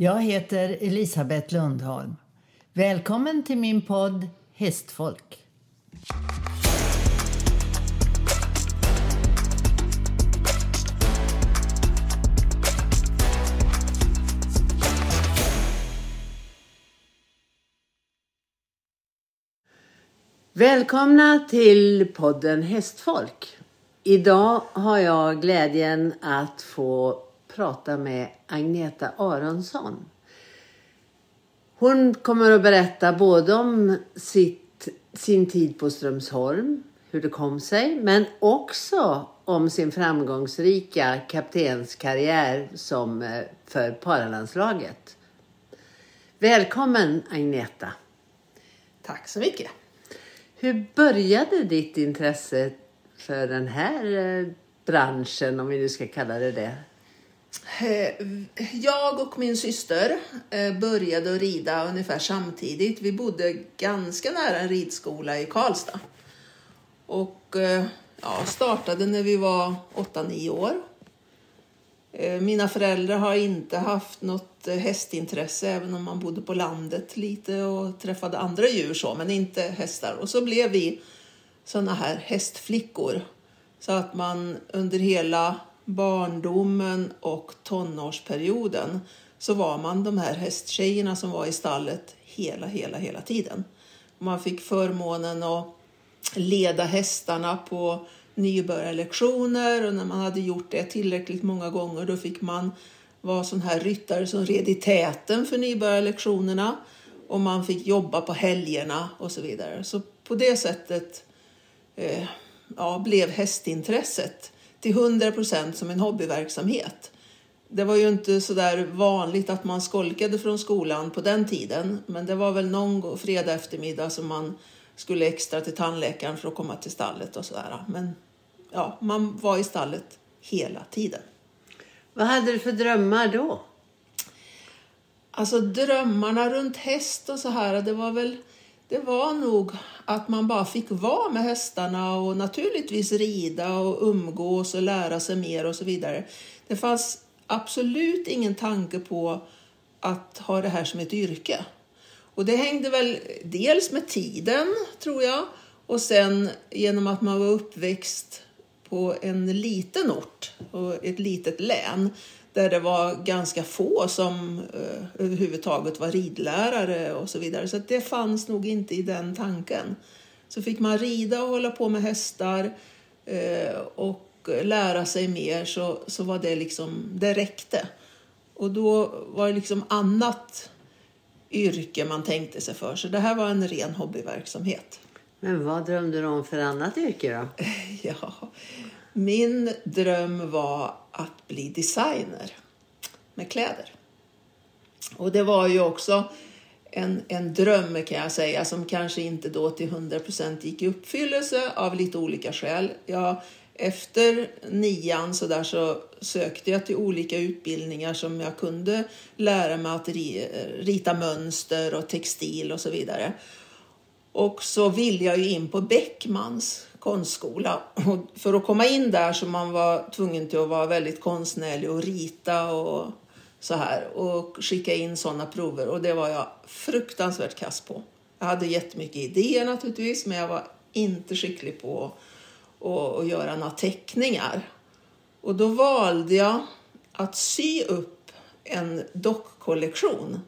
Jag heter Elisabeth Lundholm. Välkommen till min podd Hästfolk. Välkomna till podden Hästfolk. Idag har jag glädjen att få prata med Agneta Aronsson. Hon kommer att berätta både om sitt, sin tid på Strömsholm, hur det kom sig, men också om sin framgångsrika kaptenskarriär som eh, för paralandslaget. Välkommen Agneta! Tack så mycket! Hur började ditt intresse för den här eh, branschen, om vi nu ska kalla det det? Eh, jag och min syster eh, började rida ungefär samtidigt. Vi bodde ganska nära en ridskola i Karlstad. Och eh, ja, startade när vi var 8-9 år. Mina föräldrar har inte haft något hästintresse även om man bodde på landet lite och träffade andra djur så, men inte hästar. Och så blev vi sådana här hästflickor. Så att man under hela barndomen och tonårsperioden så var man de här hästtjejerna som var i stallet hela, hela, hela tiden. Man fick förmånen att leda hästarna på nybörjarlektioner och när man hade gjort det tillräckligt många gånger då fick man vara sån här ryttare som red i täten för nybörjarlektionerna och man fick jobba på helgerna och så vidare. Så på det sättet eh, ja, blev hästintresset till 100 procent som en hobbyverksamhet. Det var ju inte så där vanligt att man skolkade från skolan på den tiden, men det var väl någon fredag eftermiddag som man skulle extra till tandläkaren för att komma till stallet och sådär. Men ja, man var i stallet hela tiden. Vad hade du för drömmar då? Alltså drömmarna runt häst och så här, det var väl det var nog att man bara fick vara med hästarna och naturligtvis rida och umgås och lära sig mer och så vidare. Det fanns absolut ingen tanke på att ha det här som ett yrke. Och det hängde väl dels med tiden, tror jag, och sen genom att man var uppväxt på en liten ort och ett litet län där det var ganska få som eh, överhuvudtaget var ridlärare och så vidare. Så det fanns nog inte i den tanken. Så fick man rida och hålla på med hästar eh, och lära sig mer så, så var det liksom, det räckte. Och då var det liksom annat yrke man tänkte sig för. Så det här var en ren hobbyverksamhet. Men vad drömde du om för annat yrke då? ja, min dröm var att bli designer med kläder. Och det var ju också en, en dröm kan jag säga som kanske inte då till 100% gick i uppfyllelse av lite olika skäl. Jag, efter nian så, där så sökte jag till olika utbildningar som jag kunde lära mig att rita mönster och textil och så vidare. Och så ville jag ju in på Beckmans konstskola. Och för att komma in där så man var tvungen till att vara väldigt konstnärlig och rita och så här och skicka in sådana prover och det var jag fruktansvärt kass på. Jag hade jättemycket idéer naturligtvis men jag var inte skicklig på att, att göra några teckningar. Och då valde jag att sy upp en dockkollektion.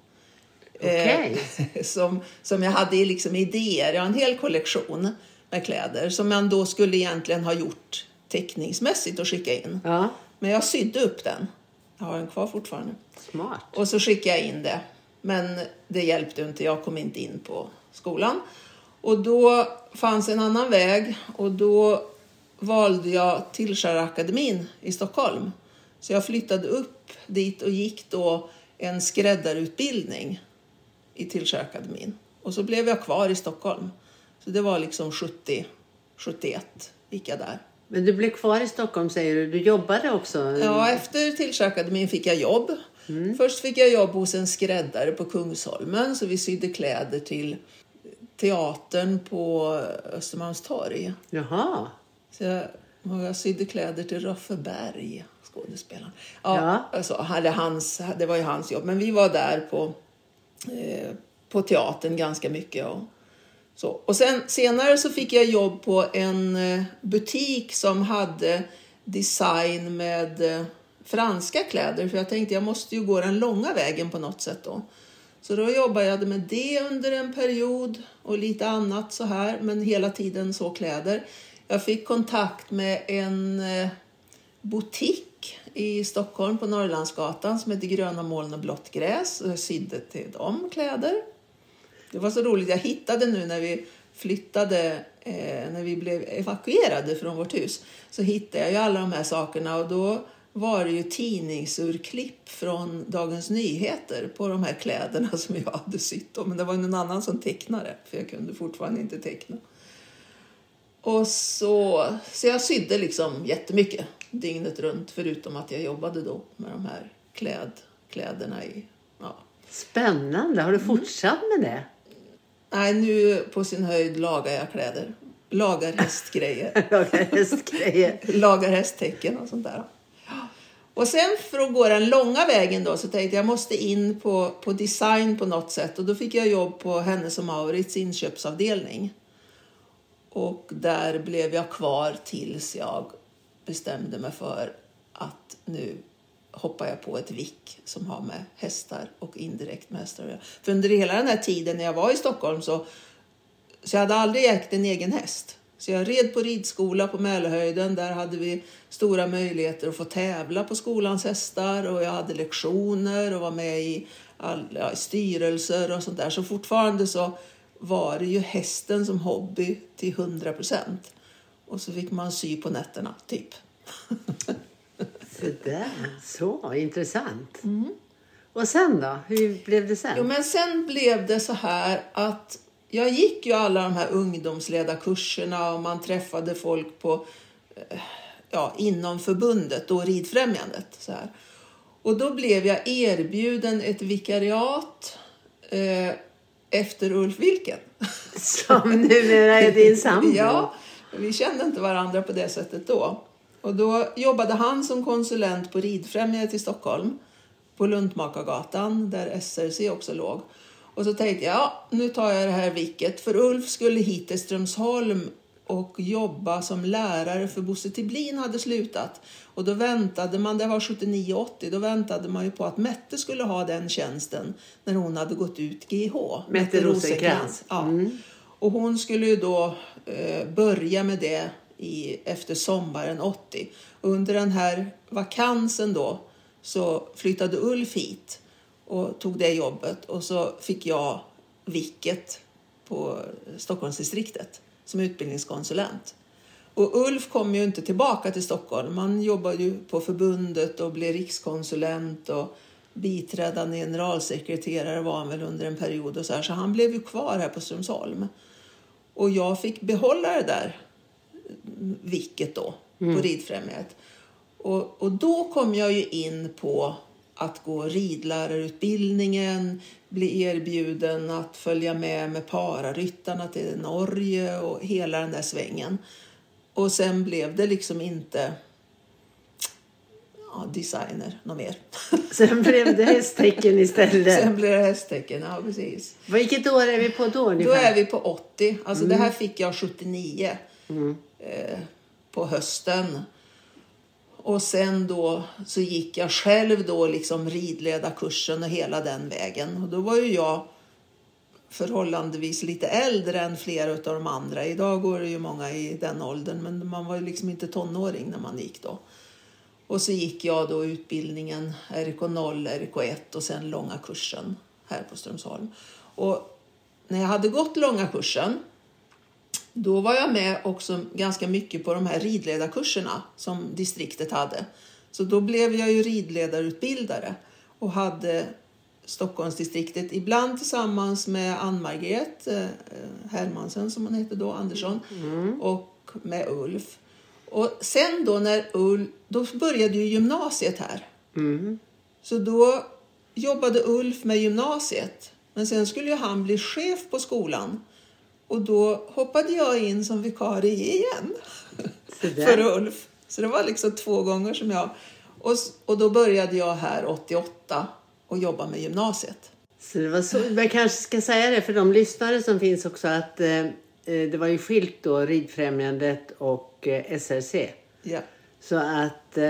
Okay. Eh, som, som jag hade liksom idéer, jag har en hel kollektion med kläder som man då skulle egentligen ha gjort teckningsmässigt och skicka in. Ja. Men jag sydde upp den. Jag har den kvar fortfarande. Smart. Och så skickade jag in det. Men det hjälpte inte, jag kom inte in på skolan. Och då fanns en annan väg och då valde jag Tillskärakademin i Stockholm. Så jag flyttade upp dit och gick då en skräddarutbildning i Tillskärakademin. Och så blev jag kvar i Stockholm. Så det var liksom 70, 71 gick jag där. Men du blev kvar i Stockholm säger du. Du jobbade också? Ja, efter Tillskärakademin fick jag jobb. Mm. Först fick jag jobb hos en skräddare på Kungsholmen så vi sydde kläder till teatern på Östermalmstorg. Jaha. Så jag jag sydde kläder till Roffe Berg, skådespelaren. Ja, Alltså, hade hans, det var ju hans jobb. Men vi var där på, eh, på teatern ganska mycket. Och, så. och sen, senare så fick jag jobb på en eh, butik som hade design med eh, franska kläder. För jag tänkte jag måste ju gå den långa vägen på något sätt då. Så då jobbade jag med det under en period och lite annat så här, men hela tiden så kläder. Jag fick kontakt med en eh, butik i Stockholm på Norrlandsgatan som heter Gröna moln och blått gräs. Och jag sydde till dem kläder. Det var så roligt. Jag hittade nu när vi flyttade, eh, när vi blev evakuerade från vårt hus, så hittade jag ju alla de här sakerna och då var det ju tidningsurklipp från Dagens Nyheter på de här kläderna som jag hade sytt. Men det var någon annan som tecknade, för jag kunde fortfarande inte teckna. Och så, så jag sydde liksom jättemycket dygnet runt, förutom att jag jobbade då med de här kläd, kläderna i... Ja. Spännande! Har du fortsatt med det? Nej, nu på sin höjd lagar jag kläder. Lagar hästgrejer. Lagar hästgrejer. lagar hästtecken och sånt där. Och sen för att gå den långa vägen då så tänkte jag måste in på, på design på något sätt och då fick jag jobb på Hennes och Maurits inköpsavdelning. Och där blev jag kvar tills jag bestämde mig för att nu hoppar jag på ett vick som har med hästar och indirekt med hästar att göra. För under hela den här tiden när jag var i Stockholm så, så jag hade aldrig ägt en egen häst. Så jag red på ridskola på Mälarhöjden. Där hade vi stora möjligheter att få tävla på skolans hästar och jag hade lektioner och var med i, all, ja, styrelser och sånt där. Så fortfarande så var det ju hästen som hobby till 100 procent. Och så fick man sy på nätterna, typ. så där, så intressant. Mm. Och sen då? Hur blev det sen? Jo, men sen blev det så här att jag gick ju alla de här ungdomsledarkurserna och man träffade folk på, eh, ja, inom förbundet och ridfrämjandet. Så här. Och då blev jag erbjuden ett vikariat eh, efter Ulf Wilken. Som numera är din sambo? ja, vi kände inte varandra på det sättet då. Och då jobbade han som konsulent på Ridfrämjandet i Stockholm på Luntmakargatan där SRC också låg. Och så tänkte jag, ja, nu tar jag det här vicket. För Ulf skulle hit till Strömsholm och jobba som lärare för Bosse Tiblin hade slutat. Och då väntade man, det var 79-80, då väntade man ju på att Mette skulle ha den tjänsten när hon hade gått ut GH. Mette Rosenkrantz. Ja. Mm. Och hon skulle ju då eh, börja med det i, efter sommaren 80. Och under den här vakansen då så flyttade Ulf hit och tog det jobbet och så fick jag vicket på Stockholmsdistriktet som utbildningskonsulent. Och Ulf kom ju inte tillbaka till Stockholm. Han jobbade ju på förbundet och blev rikskonsulent och biträdande generalsekreterare var han väl under en period och så här. Så han blev ju kvar här på Strömsholm. Och jag fick behålla det där vicket då mm. på Ridfrämjandet. Och, och då kom jag ju in på att gå ridlärarutbildningen, bli erbjuden att följa med med pararyttarna till Norge och hela den där svängen. Och sen blev det liksom inte ja, designer något mer. Sen blev det hästtecken istället. Sen blev det hästtecken, ja precis. Vilket år är vi på då ungefär? Då är vi på 80. Alltså mm. det här fick jag 79 mm eh, på hösten. Och sen då så gick jag själv då liksom ridledarkursen och hela den vägen. Och då var ju jag förhållandevis lite äldre än flera av de andra. Idag går det ju många i den åldern men man var ju liksom inte tonåring när man gick då. Och så gick jag då utbildningen RK0, RK1 och sen långa kursen här på Strömsholm. Och när jag hade gått långa kursen då var jag med också ganska mycket på de här ridledarkurserna som distriktet hade. Så då blev jag ju ridledarutbildare och hade Stockholmsdistriktet, ibland tillsammans med Ann-Margret eh, Hermansen som hon hette då, Andersson, mm. och med Ulf. Och sen då när Ulf, då började ju gymnasiet här. Mm. Så då jobbade Ulf med gymnasiet. Men sen skulle ju han bli chef på skolan. Och då hoppade jag in som vikarie igen. för Ulf. Så det var liksom två gånger som jag... Och, och då började jag här 88 och jobba med gymnasiet. Så det var så, jag kanske ska säga det för de lyssnare som finns också att eh, eh, det var ju skilt då Ridfrämjandet och eh, SRC. Ja. Så att eh,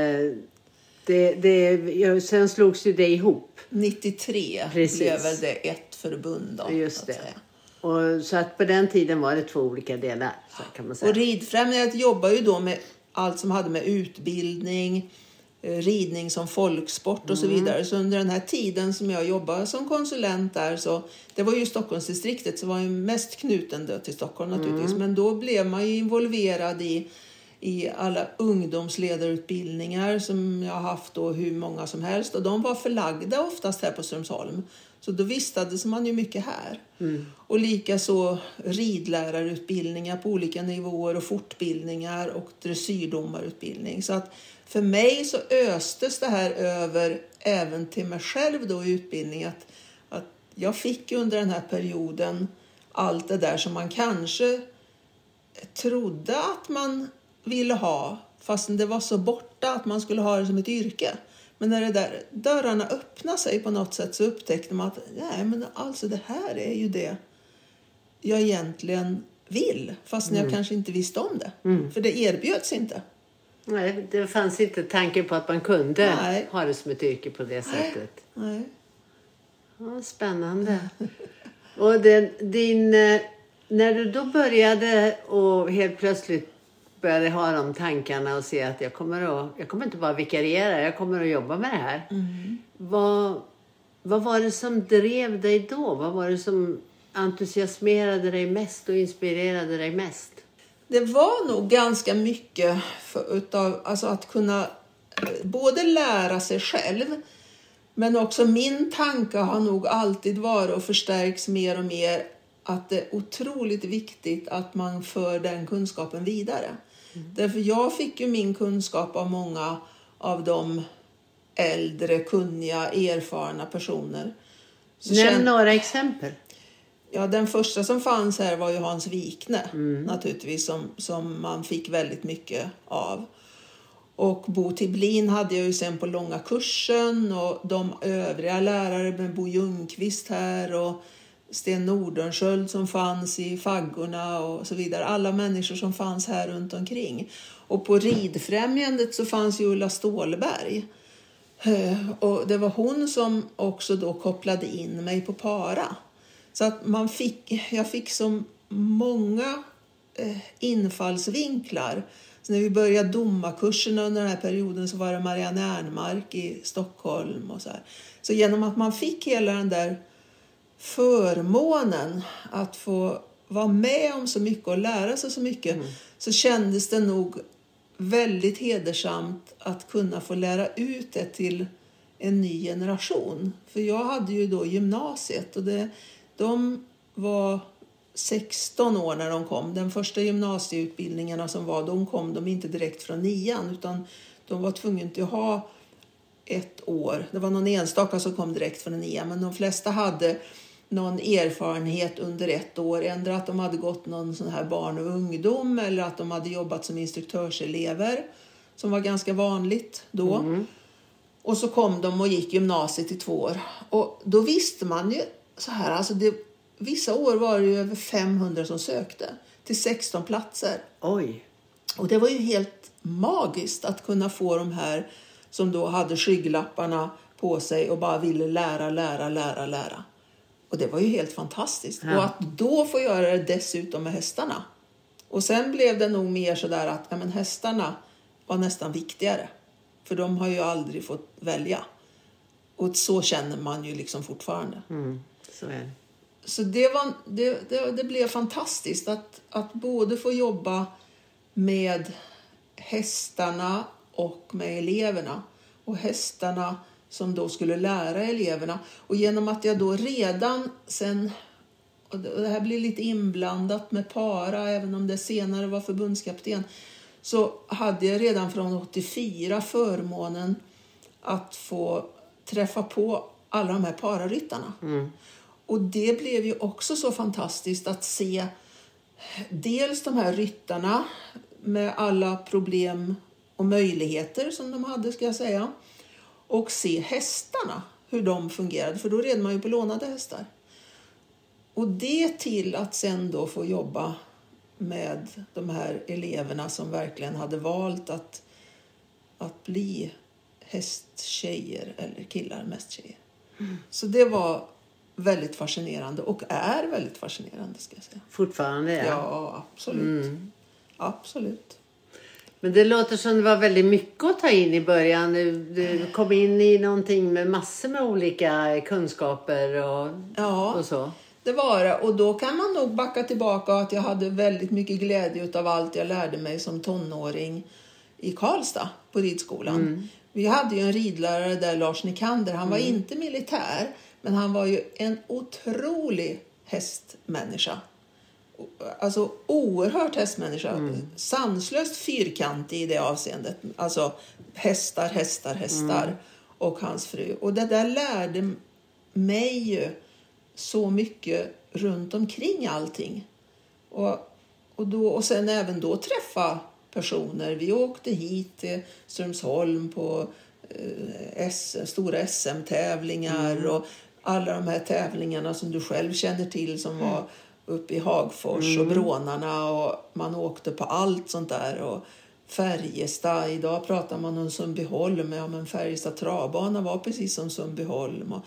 det, det, sen slogs ju det ihop. 93 Precis. blev väl det ett förbund då. Just det. säga. Och, så att på den tiden var det två olika delar. Så kan man säga. Och Ridfrämjandet jobbar ju då med allt som hade med utbildning, eh, ridning som folksport och så Mm. vidare. Så under den här tiden som jag jobbade som konsulent där så det var ju Stockholmsdistriktet så var ju mest knuten då till Stockholm naturligtvis. Mm. Men då blev man ju involverad i i alla ungdomsledarutbildningar som jag har haft då hur många som helst och de var förlagda oftast här på Strömsholm. Så då vistades man ju mycket här. Och likaså ridlärarutbildningar på olika nivåer och fortbildningar och dressyrdomarutbildning. Så att för mig så östes det här över även till mig själv då i utbildning att, att jag fick under den här perioden allt det där som man kanske trodde att man ville ha fastän det var så borta att man skulle ha det som ett yrke. Men när det där dörrarna öppnade sig på något sätt så upptäckte man att nej, men alltså det här är ju det jag egentligen vill fastän jag kanske inte visste om det. För det erbjöds inte. Nej, det fanns inte tanken på att man kunde Nej. ha det som ett yrke på det sättet. Nej. Ja, spännande. Och den, din, eh, när du då började och helt plötsligt började ha de tankarna och se att jag kommer, att, jag kommer inte bara vikariera, jag kommer att jobba med det här. Vad, vad var det som drev dig då? Vad var det som entusiasmerade dig mest och inspirerade dig mest? Det var nog ganska mycket för, utav alltså att kunna eh, både lära sig själv men också min tanke har nog alltid varit och förstärks mer och mer att det är otroligt viktigt att man för den kunskapen vidare. Därför jag fick ju min kunskap av många av de äldre, kunniga, erfarna personer. Så Nämn känn- några exempel. Ja, den första som fanns här var ju Hans Wikne naturligtvis som, som man fick väldigt mycket av. Och Bo Tiblin hade jag ju sen på långa kursen och de övriga lärare med Bo Ljungqvist här och Sten Nordenskjöld som fanns i faggorna och så vidare. Alla människor som fanns här runt omkring. Och på Ridfrämjandet så fanns ju Ulla Stålberg. Eh, och det var hon som också då kopplade in mig på para. Så att man fick, jag fick så många eh, infallsvinklar. Så när vi började domarkurserna under den här perioden så var det Marianne Ernmark i Stockholm och så här. Så genom att man fick hela den där förmånen att få vara med om så mycket och lära sig så mycket så kändes det nog väldigt hedersamt att kunna få lära ut det till en ny generation. För jag hade ju då gymnasiet och det, de var 16 år när de kom. Den första gymnasieutbildningarna som var, de kom de inte direkt från nian utan de var tvungna att ha ett år. Det var någon enstaka som kom direkt från nian men de flesta hade någon erfarenhet under ett år. Ändå att de hade gått någon sån här barn och ungdom eller att de hade jobbat som instruktörselever som var ganska vanligt då. Och så kom de och gick gymnasiet i två år. Och då visste man ju så här, alltså det, vissa år var det över 500 som sökte till 16 platser. Oj. Och det var ju helt magiskt att kunna få de här som då hade skygglapparna på sig och bara ville lära, lära, lära, lära. Och det var ju helt fantastiskt. Ja. Och att då få göra det dessutom med hästarna. Och sen blev det nog mer sådär att ja, men hästarna var nästan viktigare. För de har ju aldrig fått välja. Och så känner man ju liksom fortfarande. Mm, så är det. Så det, var, det, det, det blev fantastiskt att, att både få jobba med hästarna och med eleverna. Och hästarna som då skulle lära eleverna. Och genom att jag då redan sen, och det här blir lite inblandat med para även om det senare var förbundskapten, så hade jag redan från 84 förmånen att få träffa på alla de här pararyttarna. Och det blev ju också så fantastiskt att se dels de här ryttarna, med alla problem och möjligheter som de hade ska jag säga. Och se hästarna, hur de fungerade, för då red man ju på lånade hästar. Och det till att sen då få jobba med de här eleverna som verkligen hade valt att, att bli hästtjejer eller killar, mest tjejer. Så det var väldigt fascinerande och är väldigt fascinerande ska jag säga. Fortfarande ja. Ja, absolut. Absolut. Men det låter som det var väldigt mycket att ta in i början. Du, kom in i någonting med massor med olika kunskaper och, Ja. och så. Det var det. Och då kan man nog backa tillbaka att jag hade väldigt mycket glädje av allt jag lärde mig som tonåring i Karlstad på ridskolan. Vi hade ju en ridlärare där, Lars Nikander. Han var inte militär, men han var ju en otrolig hästmänniska. Alltså oerhört hästmänniska. Sanslöst fyrkantig i det avseendet. Alltså hästar, hästar, hästar. Och hans fru. Och det där lärde mig ju så mycket runt omkring allting. Och, och, då, och sen även då träffa personer. Vi åkte hit till Strömsholm på eh, S, stora SM-tävlingar och alla de här tävlingarna som du själv känner till som var uppe i Hagfors och Brånarna och man åkte på allt sånt där. Och Färjestad, idag pratar man om Sundbyholm, ja men Färjestad travbana var precis som Sundbyholm. Och,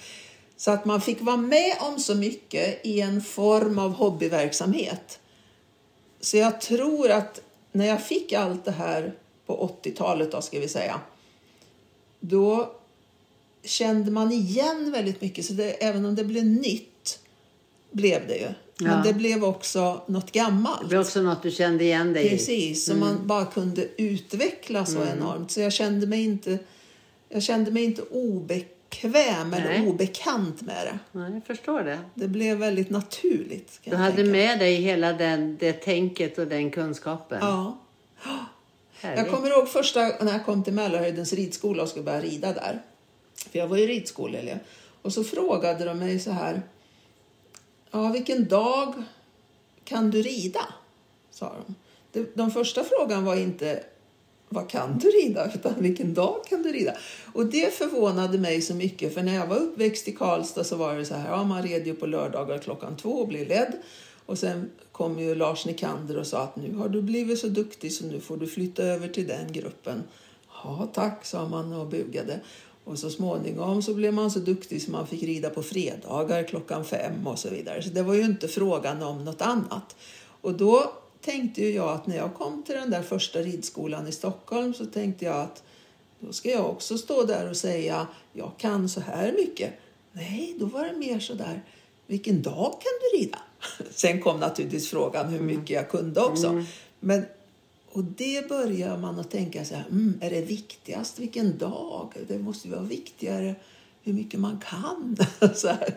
så att man fick vara med om så mycket i en form av hobbyverksamhet. Så jag tror att när jag fick allt det här på 80-talet då ska vi säga. Då kände man igen väldigt mycket. Så det, även om det blev nytt blev det ju. Ja. Men det blev också något gammalt. Det var också något du kände igen dig. Precis, så man bara kunde utveckla så enormt. Så jag kände mig inte, jag kände mig inte obekväm Nej. eller obekant med det. Ja, jag förstår det. Det blev väldigt naturligt. Du hade tänka. med dig hela den, det tänket och den kunskapen. Ja. Härligt. Jag kommer ihåg första när jag kom till Mälarhöjdens ridskola och skulle börja rida där. För jag var ju ridskoleelev. Och så frågade de mig så här. Ja, vilken dag kan du rida? Sa de. De, de första frågan var inte vad kan du rida? Utan vilken dag kan du rida? Och det förvånade mig så mycket. För när jag var uppväxt i Karlstad så var det så här. Ja, man red ju på lördagar klockan två och blev ledd. Och sen kom ju Lars Nikander och sa att nu har du blivit så duktig så nu får du flytta över till den gruppen. Ja, tack, sa man och bugade. Och så småningom så blev man så duktig så man fick rida på fredagar klockan fem och så vidare. Så det var ju inte frågan om något annat. Och då tänkte ju jag att när jag kom till den där första ridskolan i Stockholm så tänkte jag att då ska jag också stå där och säga jag kan så här mycket. Nej, då var det mer så där vilken dag kan du rida? Sen kom naturligtvis frågan hur mycket jag kunde också. Men, och det börjar man att tänka så här, mm, är det viktigast vilken dag? Det måste ju vara viktigare hur mycket man kan. så här.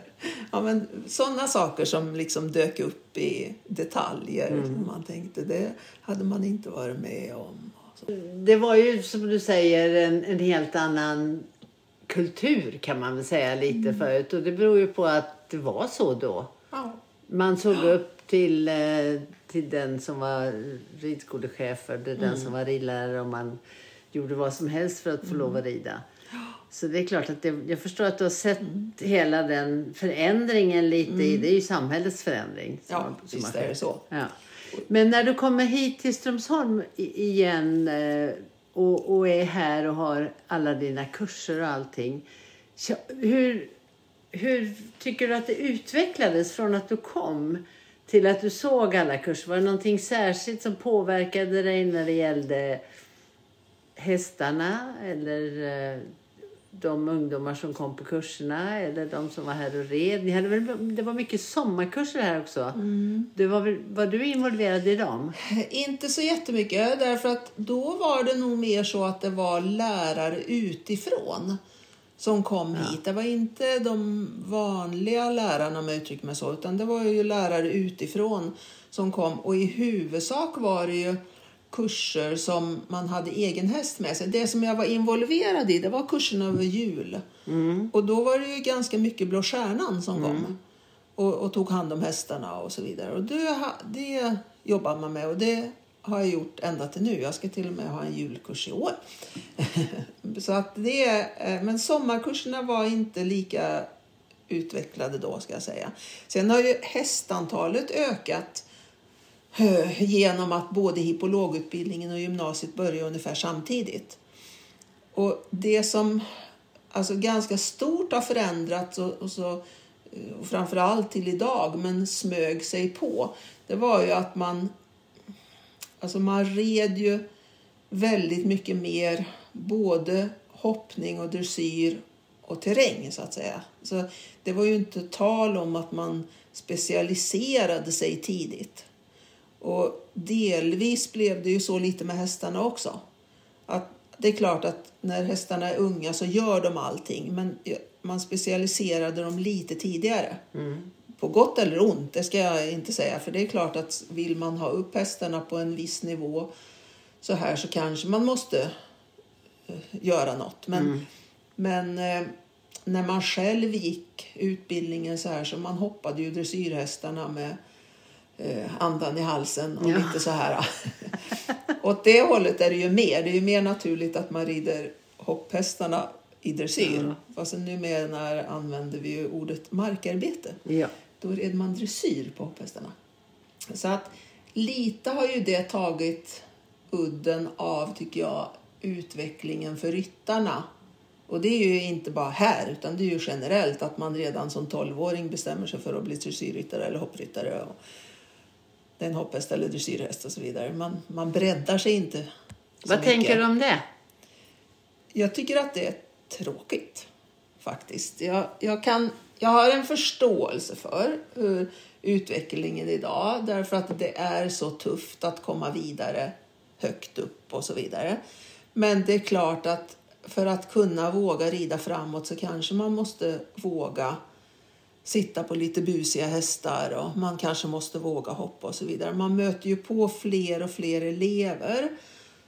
Ja, men, sådana saker som liksom dök upp i detaljer. Som man tänkte, det hade man inte varit med om. Det var ju som du säger en, en helt annan kultur kan man väl säga lite Mm. förut. Och det beror ju på att det var så då. Ja. Man såg upp till, eh, till den som var ridskolechef eller den Mm. som var ridlärare och man gjorde vad som helst för att få lov att Mm. rida. Så det är klart att det, jag förstår att du har sett hela den förändringen lite i, det är ju samhällets förändring. som Mm. Ja, som visst är det så. Ja. Men när du kommer hit till Strömsholm igen eh, och, och är här och har alla dina kurser och allting. Hur, hur tycker du att det utvecklades från att du kom till att du såg alla kurser? Var det någonting särskilt som påverkade dig när det gällde hästarna eller eh, de ungdomar som kom på kurserna eller de som var här och red? Ni hade väl, det var mycket sommarkurser här också. Du var, väl, var du involverad i dem? Inte så jättemycket, därför att då var det nog mer så att det var lärare utifrån som kom hit. Det var inte de vanliga lärarna om jag uttrycker mig så, utan det var ju lärare utifrån som kom. Och i huvudsak var det ju kurser som man hade egen häst med sig. Det som jag var involverad i, det var kurserna över jul. Och då var det ju ganska mycket Blå Stjärnan som kom och, och tog hand om hästarna och så vidare. Och det, det jobbar man med och det har jag gjort ända till nu. Jag ska till och med ha en julkurs i år. så att det, är- men sommarkurserna var inte lika utvecklade då ska jag säga. Sen har ju hästantalet ökat eh, genom att både hippologutbildningen och gymnasiet börjar ungefär samtidigt. Och det som alltså ganska stort har förändrats och, och så eh, och framförallt till idag, men smög sig på, det var ju att man Alltså man red ju väldigt mycket mer både hoppning och dressyr och terräng så att säga. Så det var ju inte tal om att man specialiserade sig tidigt. Och delvis blev det ju så lite med hästarna också. Att det är klart att när hästarna är unga så gör de allting men man specialiserade dem lite tidigare. Mm. På gott eller ont, det ska jag inte säga. För det är klart att vill man ha upp hästarna på en viss nivå så här så kanske man måste eh, göra något. Men, men eh, när man själv gick utbildningen så här så man hoppade ju dressyrhästarna med eh, andan i halsen och Ja. lite så här. Åt det hållet är det ju mer. Det är ju mer naturligt att man rider hopphästarna i dressyr. Ja. Fast numera använder vi ju ordet markarbete. Ja. Då red man dressyr på hopphästarna. Så att lite har ju det tagit udden av, tycker jag, utvecklingen för ryttarna. Och det är ju inte bara här, utan det är ju generellt att man redan som 12-åring bestämmer sig för att bli dressyrryttare eller hoppryttare. Och det är en hopphäst eller dressyrhäst och så vidare. Man, man breddar sig inte Vad mycket. tänker du om det? Jag tycker att det är tråkigt faktiskt. Jag, jag, kan, jag har en förståelse för hur utvecklingen idag därför att det är så tufft att komma vidare högt upp och så vidare. Men det är klart att för att kunna våga rida framåt så kanske man måste våga sitta på lite busiga hästar och man kanske måste våga hoppa och så vidare. Man möter ju på fler och fler elever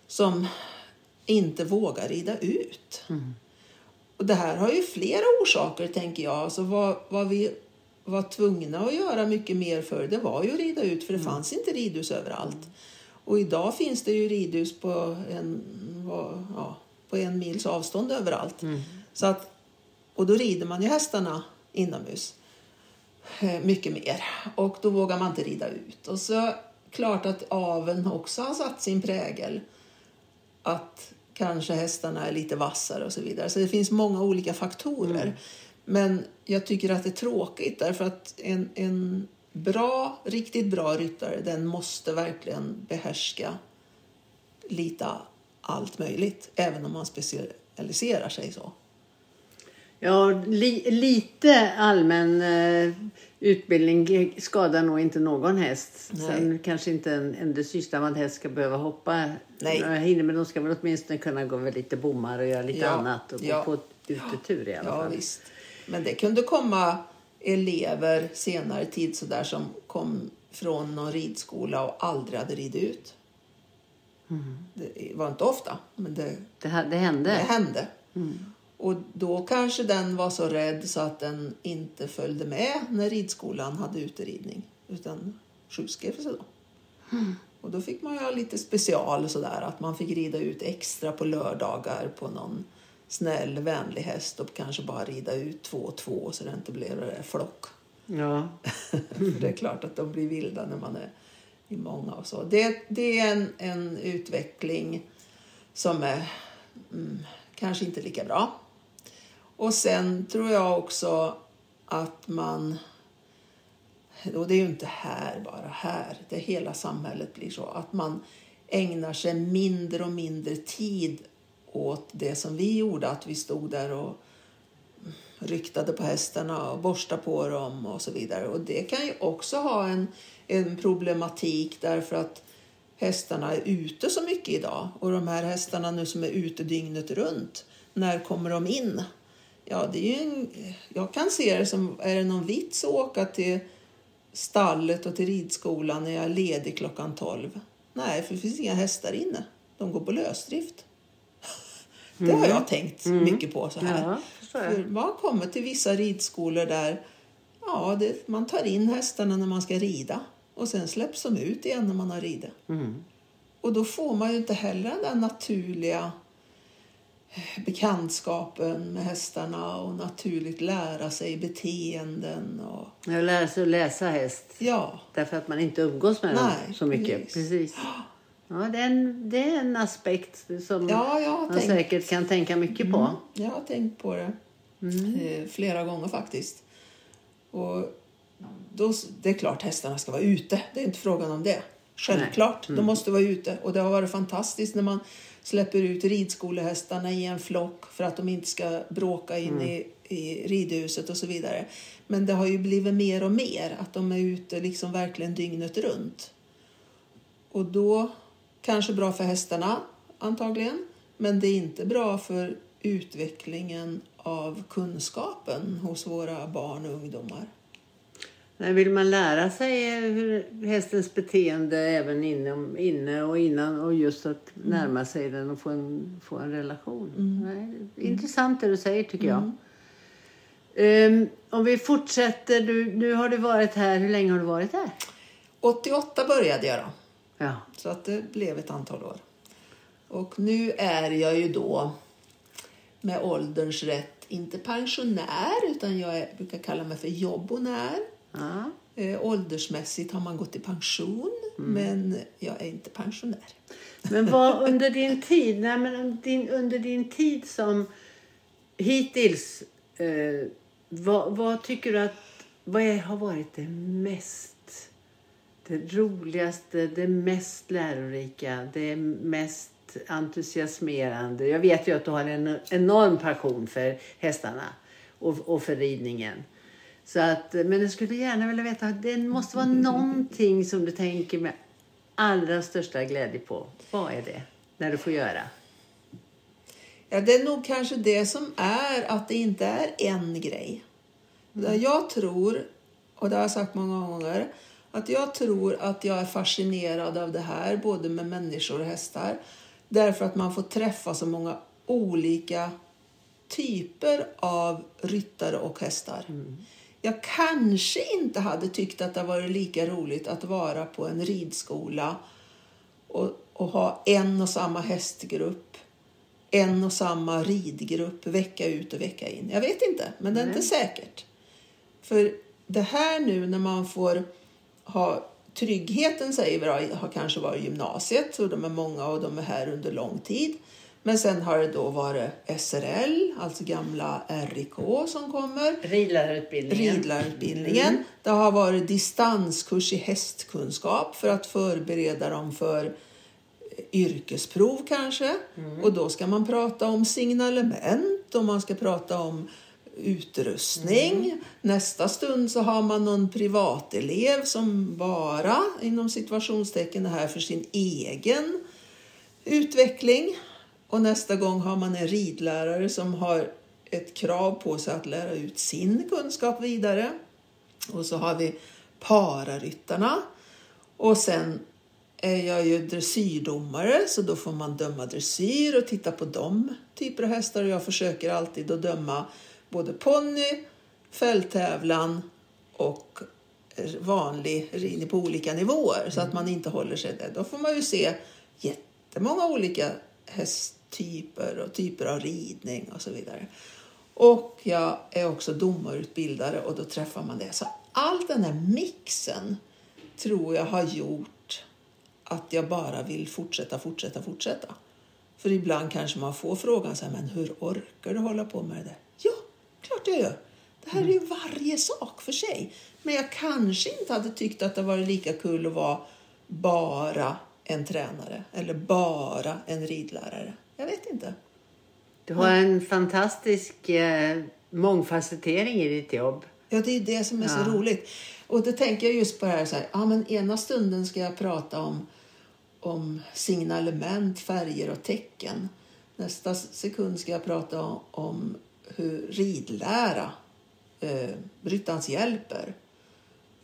som inte vågar rida ut. Mm. Och det här har ju flera orsaker tänker jag. Alltså vad, vad vi var tvungna att göra mycket mer för det var ju att rida ut för det fanns inte ridhus överallt. Och idag finns det ju ridhus på en, ja, på en mils avstånd överallt. Så att, och då rider man ju hästarna inomhus eh, mycket mer. Och då vågar man inte rida ut. Och så klart att aveln också har satt sin prägel. Att kanske hästarna är lite vassare och så vidare. Så det finns många olika faktorer. Men jag tycker att det är tråkigt därför att en, en bra, riktigt bra ryttare den måste verkligen behärska lite allt möjligt. Även om man specialiserar sig så. Ja, li, lite allmän eh, utbildning skadar nog inte någon häst. Nej. Sen kanske inte en, en dressyrstammad häst ska behöva hoppa Nej. några hinder, men de ska väl åtminstone kunna gå med lite bommar och göra lite Ja, annat och ja. gå på utetur i alla Ja, fall. visst. Men det kunde komma elever senare tid så där som kom från någon ridskola och aldrig hade ridit ut. Det var inte ofta, men det, Det, det hände. det hände. Och då kanske den var så rädd så att den inte följde med när ridskolan hade uteridning. Utan sjukskrev sig då. Och då fick man ha lite special sådär. Att man fick rida ut extra på lördagar på någon snäll, vänlig häst och kanske bara rida ut två och två så det inte blev det där flock. Ja. För det är klart att de blir vilda när man är i många och så. Det, det är en, en utveckling som är mm, kanske inte lika bra. Och sen tror jag också att man, och det är ju inte här bara, här, det hela samhället blir så, att man ägnar sig mindre och mindre tid åt det som vi gjorde, att vi stod där och ryktade på hästarna och borstade på dem och så vidare. Och det kan ju också ha en, en problematik därför att hästarna är ute så mycket idag. Och de här hästarna nu som är ute dygnet runt, när kommer de in? Ja, det är ju en, jag kan se det som, är det någon vits att åka till stallet och till ridskolan när jag är ledig klockan 12? Nej, för det finns inga hästar inne. De går på lösdrift. Det har jag tänkt mycket på så här. Ja. För man kommer till vissa ridskolor där ja, det, man tar in hästarna när man ska rida och sen släpps de ut igen när man har ridit. Mm. Och då får man ju inte heller den där naturliga bekantskapen med hästarna och naturligt lära sig beteenden. Och, Jag lär sig att läsa häst. ja, Därför att man inte umgås med dem Nej, så mycket. precis. Precis. Ja, det, är en, det är en aspekt som ja man tänkt säkert kan tänka mycket på. Mm, jag har tänkt på det eh, flera gånger faktiskt. Och då, det är klart hästarna ska vara ute. Det är inte frågan om det. Självklart, de måste vara ute. Och det har varit fantastiskt när man släpper ut ridskolehästarna i en flock för att de inte ska bråka in i, i ridhuset och så vidare. Men det har ju blivit mer och mer att de är ute liksom verkligen dygnet runt. Och då kanske bra för hästarna antagligen. Men det är inte bra för utvecklingen av kunskapen hos våra barn och ungdomar. Nej, vill man lära sig hur hästens beteende även inom, inne och innan och just att närma sig den och få en, få en relation. Nej, det är Intressant det du säger tycker jag. Ehm, om vi fortsätter. Du, nu har du varit här. Hur länge har du varit här? 88 började jag då. Ja. Så att det blev ett antal år. Och nu är jag ju då med ålderns rätt inte pensionär utan jag är, brukar kalla mig för jobbonär. Ja. Eh, åldersmässigt har man gått i pension men jag är inte pensionär. Men vad under din tid, nej, men under din, under din tid som hittills, eh, vad, vad tycker du att, vad är, har varit det mest, det roligaste, det mest lärorika, det mest entusiasmerande? Jag vet ju att du har en enorm passion för hästarna och, och för ridningen. Så att, men jag skulle gärna vilja veta, det måste vara någonting som du tänker med allra största glädje på. Vad är det? När du får göra? Ja, det är nog kanske det som är att det inte är en grej. Jag tror, och det har jag sagt många gånger, att jag tror att jag är fascinerad av det här, både med människor och hästar, därför att man får träffa så många olika typer av ryttare och hästar. Jag kanske inte hade tyckt att det varit lika roligt att vara på en ridskola och, och ha en och samma hästgrupp, en och samma ridgrupp vecka ut och vecka in. Jag vet inte, men det är inte säkert. För det här nu när man får ha tryggheten säger vi då, har kanske varit gymnasiet och de är många och de är här under lång tid. Men sen har det då varit SRL, alltså gamla RIK som kommer. Ridlärarutbildningen. Ridlärarutbildningen. Det har varit distanskurs i hästkunskap för att förbereda dem för eh, yrkesprov kanske. Och då ska man prata om signalement och man ska prata om utrustning. Nästa stund så har man någon privatelev som bara inom situationstecken är här för sin egen utveckling. Och nästa gång har man en ridlärare som har ett krav på sig att lära ut sin kunskap vidare. Och så har vi pararyttarna. Och sen är jag ju dressyrdomare så då får man döma dressyr och titta på de typer av hästar. Och jag försöker alltid att döma både ponny, fälttävlan och vanlig ridning på olika nivåer så att man inte håller sig där. Då får man ju se jättemånga olika hästtyper och typer av ridning och så vidare. Och jag är också domarutbildare och då träffar man det. Så all den här mixen tror jag har gjort att jag bara vill fortsätta, fortsätta, fortsätta. För ibland kanske man får frågan så här, men hur orkar du hålla på med det? Ja, klart jag gör. Det här är ju varje sak för sig. Men jag kanske inte hade tyckt att det var lika kul att vara bara en tränare eller bara en ridlärare. Jag vet inte. Du har en fantastisk eh, mångfacettering i ditt jobb. Ja, det är det som är så Ja. roligt. Och då tänker jag just på det här, så här ja, men ena stunden ska jag prata om, om signalement, färger och tecken. Nästa sekund ska jag prata om, om hur ridlära eh, ryttarens hjälper.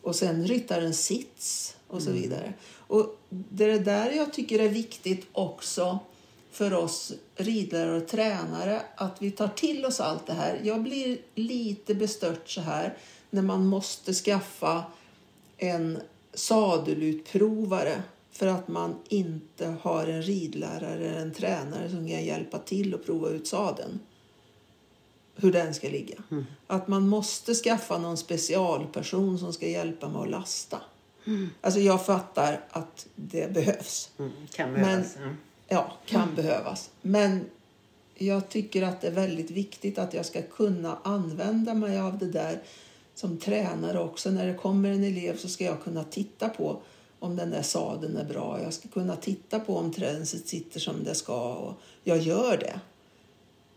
Och sen ryttarens sits och så vidare. Och det är där jag tycker är viktigt också för oss ridlärare och tränare att vi tar till oss allt det här. Jag blir lite bestört så här när man måste skaffa en sadelutprovare för att man inte har en ridlärare eller en tränare som kan hjälpa till och prova ut sadeln. Hur den ska ligga. Mm. Att man måste skaffa någon specialperson som ska hjälpa med att lasta. Alltså jag fattar att det behövs. Mm, behövas. Ja. Kan behövas. Men jag tycker att det är väldigt viktigt att jag ska kunna använda mig av det där som tränare också. När det kommer en elev så ska jag kunna titta på om den där sadeln är bra. Jag ska kunna titta på om tränset sitter som det ska och jag gör det.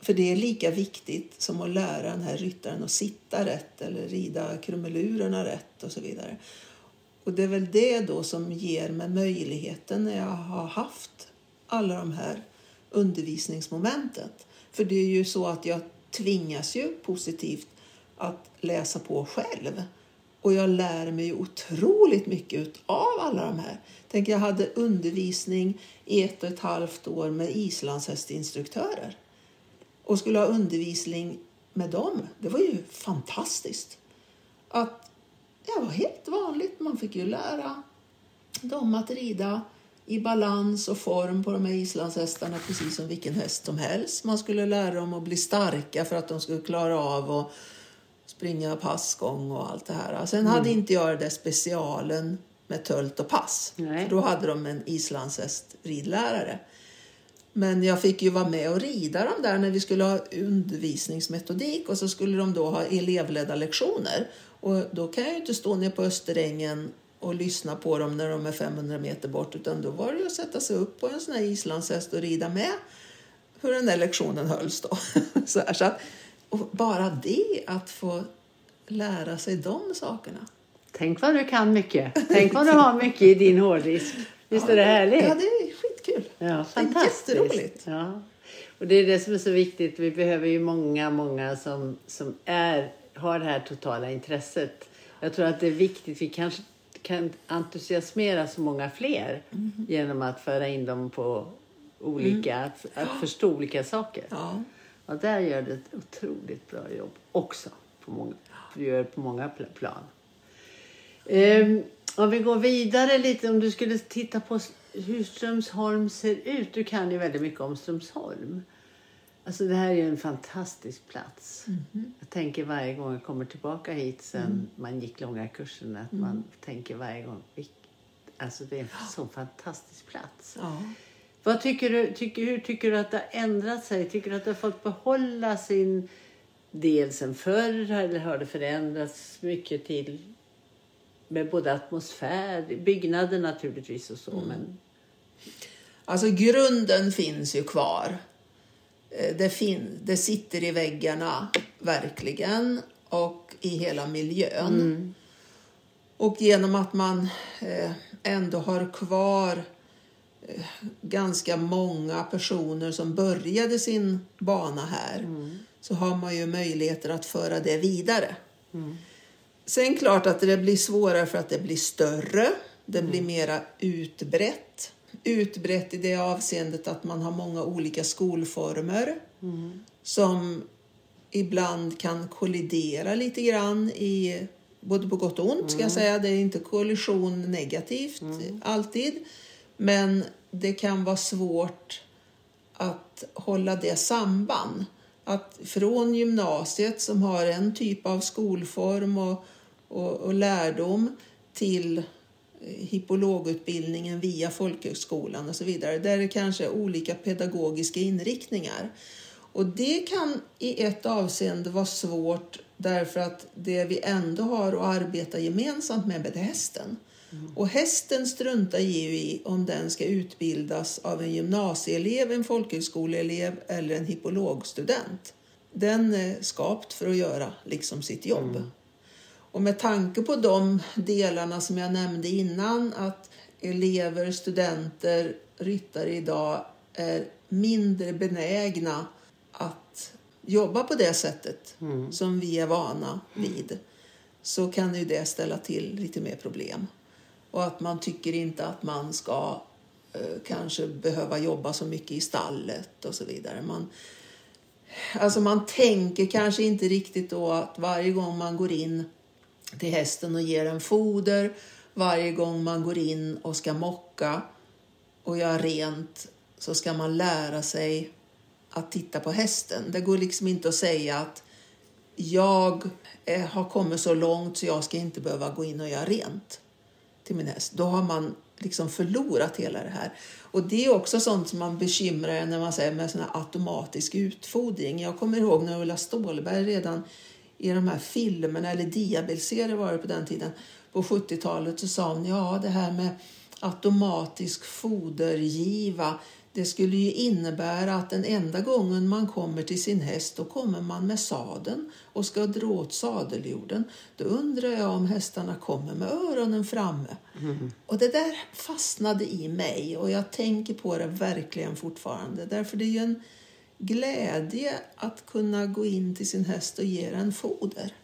För det är lika viktigt som att lära den här ryttaren att sitta rätt eller rida krumelurerna rätt och så vidare. Och det är väl det då som ger mig möjligheten när jag har haft alla de här undervisningsmomentet. För det är ju så att jag tvingas ju positivt att läsa på själv. Och jag lär mig ju otroligt mycket av alla de här. Tänk, jag hade undervisning i ett och ett halvt år med islandshästinstruktörer. Och skulle ha undervisning med dem. Det var ju fantastiskt. Att det var helt vanligt. Man fick ju lära dem att rida i balans och form på de här islandshästarna precis som vilken häst som helst. Man skulle lära dem att bli starka för att de skulle klara av att springa passgång och allt det här. Sen hade inte jag det specialen med tölt och pass. Nej. För då hade de en islandshäst ridlärare. Men jag fick ju vara med och rida dem där när vi skulle ha undervisningsmetodik och så skulle de då ha elevledda lektioner. Och då kan jag ju inte stå ner på Österängen och lyssna på dem när de är 500 meter bort utan då var det att sätta sig upp på en sån här islandshäst och rida med hur den där lektionen hölls då. så här, så att, bara det, att få lära sig de sakerna. Tänk vad du kan mycket. Tänk vad du har mycket i din hårddisk. Visst är det härligt? Ja, det är skitkul. Ja, fantastiskt. jätteroligt. Ja. Och det är det som är så viktigt. Vi behöver ju många, många som, som är, har det här totala intresset. Jag tror att det är viktigt. Vi kanske kan entusiasmera så många fler Mhm. genom att föra in dem på olika, att, att förstå olika saker. Mm. Ja. Och där gör du ett otroligt bra jobb också. På många, du gör det på många pl- plan. Ehm, om vi går vidare lite, om du skulle titta på hur Strömsholm ser ut. Du kan ju väldigt mycket om Strömsholm. Alltså det här är en fantastisk plats. Jag tänker varje gång jag kommer tillbaka hit sen man gick långa kursen att man tänker varje gång, "Vilk- alltså det är en så fantastisk plats. Ja. Vad tycker du, tycker, hur tycker du att det har ändrat sig? Tycker du att du har fått behålla sin del sen förr eller har det förändrats mycket till med både atmosfär, byggnader naturligtvis och så men Alltså grunden finns ju kvar. Eh, Det, fin- det sitter i väggarna, verkligen, och i hela miljön. Och genom att man eh, ändå har kvar eh, ganska många personer som började sin bana här så har man ju möjligheter att föra det vidare. Sen klart att det blir svårare för att det blir större. Det blir mera utbrett. Utbrett i det avseendet att man har många olika skolformer som ibland kan kollidera lite grann i både på gott och ont ska jag säga. Det är inte kollision negativt alltid. Men det kan vara svårt att hålla det samband. Att från gymnasiet som har en typ av skolform och, och, och lärdom till hippologutbildningen via folkhögskolan och så vidare. Där det kanske är olika pedagogiska inriktningar. Och det kan i ett avseende vara svårt därför att det vi ändå har att arbeta gemensamt med är hästen. Och hästen struntar ju i om den ska utbildas av en gymnasieelev, en folkhögskoleelev eller en hippologstudent. Den är skapt för att göra liksom sitt jobb. Och med tanke på de delarna som jag nämnde innan, att elever, studenter, ryttare idag är mindre benägna att jobba på det sättet som vi är vana vid, så kan ju det ställa till lite mer problem. Och att man tycker inte att man ska eh, kanske behöva jobba så mycket i stallet och så vidare. Man, alltså man tänker kanske inte riktigt då att varje gång man går in till hästen och ger den foder, varje gång man går in och ska mocka och göra rent så ska man lära sig att titta på hästen. Det går liksom inte att säga att jag eh, har kommit så långt så jag ska inte behöva gå in och göra rent till min häst. Då har man liksom förlorat hela det här. Och det är också sånt som man bekymrar när man säger med sån här automatisk utfodring. Jag kommer ihåg när Ulla Stålberg redan i de här filmerna, eller diabelserier var det på den tiden, på 70-talet så sa hon ja det här med automatisk fodergiva det skulle ju innebära att den enda gången man kommer till sin häst då kommer man med sadeln och ska dra åt sadeljorden. Då undrar jag om hästarna kommer med öronen framme. Mm. Och det där fastnade i mig och jag tänker på det verkligen fortfarande. Därför det är en glädje att kunna gå in till sin häst och ge den foder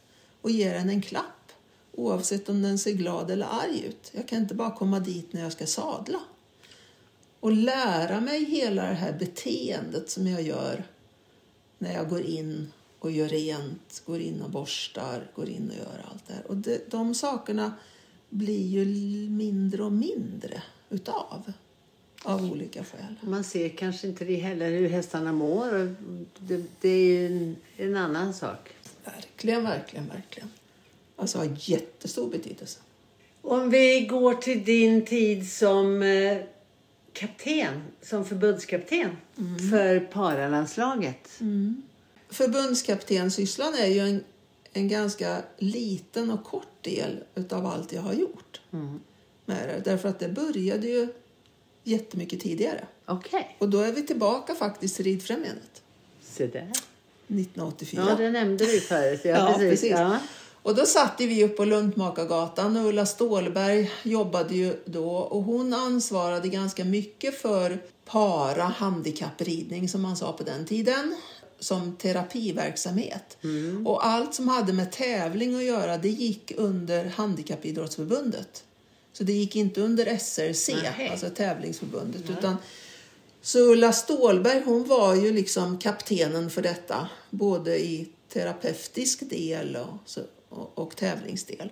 och ge den en klapp oavsett om den ser glad eller arg ut. Jag kan inte bara komma dit när jag ska sadla och lära mig hela det här beteendet som jag gör när jag går in och gör rent, går in och borstar, går in och gör allt det här. Och det, de sakerna blir ju mindre och mindre utav av olika skäl. Man ser kanske inte det heller hur hästarna mår. Det, det är en, en, annan sak. Verkligen, verkligen, verkligen. Alltså har jättestor betydelse. Om vi går till din tid som eh, kapten, som förbundskapten mm. för paralandslaget. Mm. Förbundskaptensysslan är ju en, en ganska liten och kort del utav allt jag har gjort. Mm. Med det, därför att det började ju jättemycket tidigare. Okay. Och då är vi tillbaka faktiskt till Ridfrämjandet. Se där. 1984. Ja, det nämnde du förut. Ja, ja precis. precis. Ja. Och då satt vi upp på Luntmakargatan och Ulla Stålberg jobbade ju då och hon ansvarade ganska mycket för para handikappridning som man sa på den tiden som terapiverksamhet. Mm. Och allt som hade med tävling att göra det gick under Handikappidrottsförbundet. Så det gick inte under SRC, Nej. alltså tävlingsförbundet. Nej. Utan, så Ulla Stålberg hon var ju liksom kaptenen för detta, både i terapeutisk del och, och, och tävlingsdel.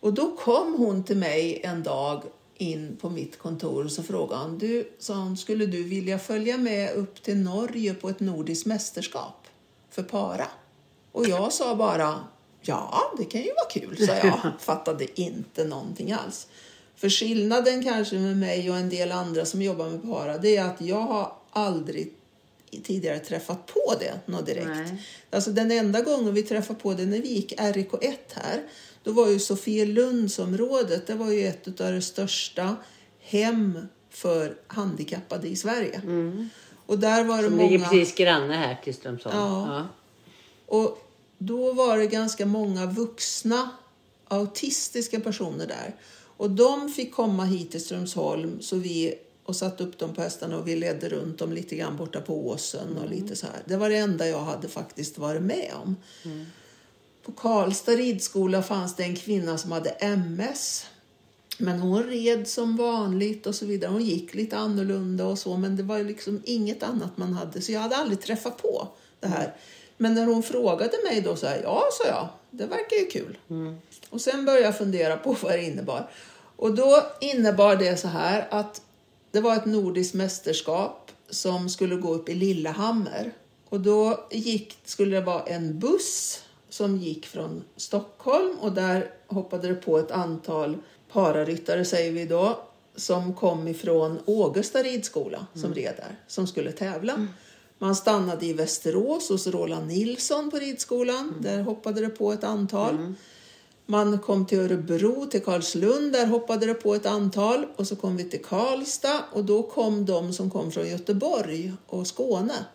Och då kom hon till mig en dag in på mitt kontor och så frågade hon, du, hon, skulle du vilja följa med upp till Norge på ett nordiskt mästerskap för para? Och jag sa bara, ja, det kan ju vara kul, sa jag. Fattade inte någonting alls. För skillnaden kanske med mig och en del andra som jobbar med para, det är att jag har aldrig tidigare träffat på det något direkt. Nej. Alltså den enda gången vi träffade på det när vi gick RK1 här, då var ju Sofielundsområdet, det var ju ett av de största hem för handikappade i Sverige. Mm. Och där var det Som många... ligger precis granne här till Strömsholm. Ja. ja. Och då var det ganska många vuxna autistiska personer där. Och de fick komma hit till Strömsholm så vi och satte upp dem på hästarna och vi ledde runt dem lite grann borta på åsen mm. och lite så här. Det var det enda jag hade faktiskt varit med om. Mm. På Karlstad ridskola fanns det en kvinna som hade MS. Men hon red som vanligt och så vidare. Hon gick lite annorlunda och så, men det var liksom inget annat man hade. Så jag hade aldrig träffat på det här. Men när hon frågade mig då så här, ja, sa jag, det verkar ju kul. Mm. Och sen började jag fundera på vad det innebar. Och då innebar det så här att det var ett nordiskt mästerskap som skulle gå upp i Lillehammer. Och då gick, skulle det vara en buss som gick från Stockholm och där hoppade det på ett antal pararyttare, säger vi då, som kom ifrån Ågesta ridskola som mm. red där, som skulle tävla. Mm. Man stannade i Västerås hos Roland Nilsson på ridskolan. Mm. Där hoppade det på ett antal. Mm. Man kom till Örebro, till Karlslund, där hoppade det på ett antal. Och så kom vi till Karlstad och då kom de som kom från Göteborg och Skåne.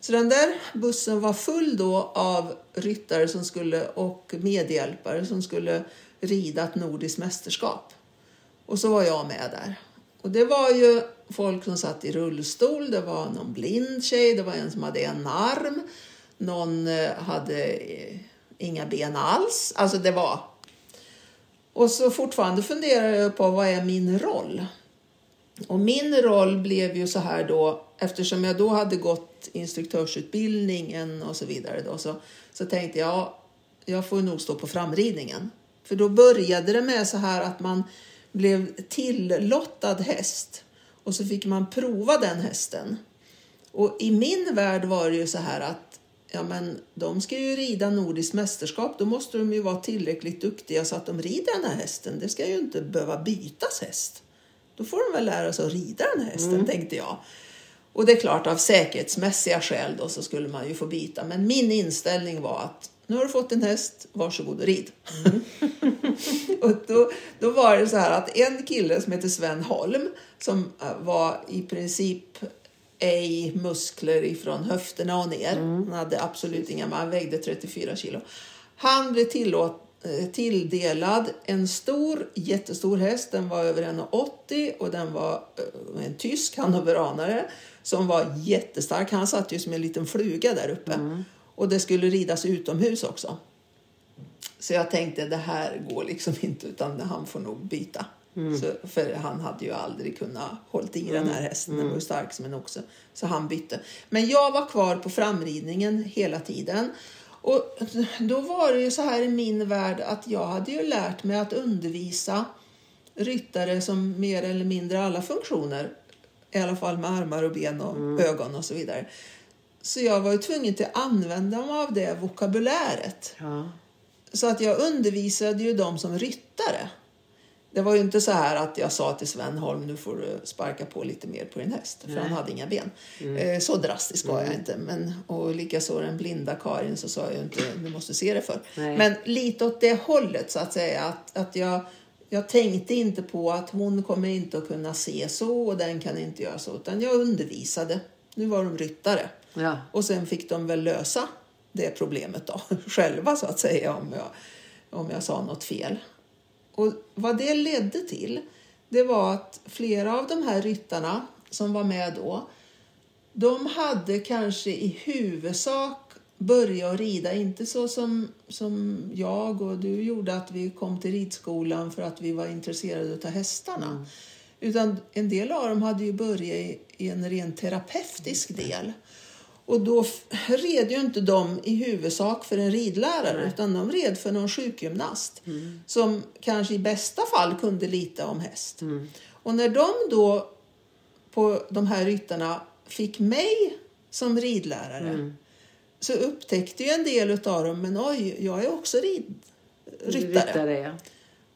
Så den där bussen var full då av ryttare som skulle, och medhjälpare som skulle rida ett nordiskt mästerskap. Och så var jag med där. Och det var ju folk som satt i rullstol, det var någon blind tjej, det var en som hade en arm, någon eh, hade eh, inga ben alls. Alltså det var... Och så fortfarande funderar jag på vad är min roll? Och min roll blev ju så här då, eftersom jag då hade gått instruktörsutbildningen och så vidare då, så, så tänkte jag, jag får nog stå på framridningen. För då började det med så här att man blev tillottad häst och så fick man prova den hästen. Och i min värld var det ju så här att ja, men de ska ju rida nordiskt mästerskap. Då måste de ju vara tillräckligt duktiga så att de rider den här hästen. Det ska ju inte behöva bytas häst. Då får de väl lära sig att rida den här hästen, mm. tänkte jag. Och det är klart, av säkerhetsmässiga skäl då så skulle man ju få byta. Men min inställning var att nu har du fått en häst, varsågod och rid. Mm. och då, då var det så här att en kille som heter Sven Holm som äh, var i princip ej muskler ifrån höfterna och ner. Mm. Han hade absolut inga, han vägde 34 kilo. Han blev tillåt, äh, tilldelad en stor, jättestor häst. Den var över 1,80 och den var äh, en tysk hannoveranare som var jättestark. Han satt ju som en liten fluga där uppe. Mm. Och det skulle ridas utomhus också. Så jag tänkte det här går liksom inte utan han får nog byta. Mm. Så, för han hade ju aldrig kunnat hålla i den här mm. hästen. Den var ju mm. stark som en oxe. Så han bytte. Men jag var kvar på framridningen hela tiden. Och då var det ju så här i min värld att jag hade ju lärt mig att undervisa ryttare som mer eller mindre alla funktioner. I alla fall med armar och ben och mm. ögon och så vidare. Så jag var ju tvungen att använda mig av det vokabuläret. Ja. Så att jag undervisade ju dem som ryttare. Det var ju inte så här att jag sa till Sven Holm, nu får du sparka på lite mer på din häst. För Nej. han hade inga ben. Mm. Eh, så drastisk var mm. jag inte. Men, och likaså den blinda Karin så sa jag inte, du måste se det för. Nej. Men lite åt det hållet så att säga. Att, att jag, jag tänkte inte på att hon kommer inte att kunna se så och den kan inte göra så. Utan jag undervisade. Nu var de ryttare. Ja. Och sen fick de väl lösa det problemet då, själva så att säga om jag, om jag sa något fel. Och vad det ledde till, det var att flera av de här ryttarna som var med då, de hade kanske i huvudsak börjat rida, inte så som, som jag och du gjorde, att vi kom till ridskolan för att vi var intresserade av hästarna. Mm. Utan en del av dem hade ju börjat i, i en rent terapeutisk del. Och då red ju inte de i huvudsak för en ridlärare Nej. utan de red för någon sjukgymnast mm. som kanske i bästa fall kunde lite om häst. Mm. Och när de då på de här ryttarna fick mig som ridlärare mm. så upptäckte ju en del av dem, men oj, jag är också rid, ryttare. ryttare ja.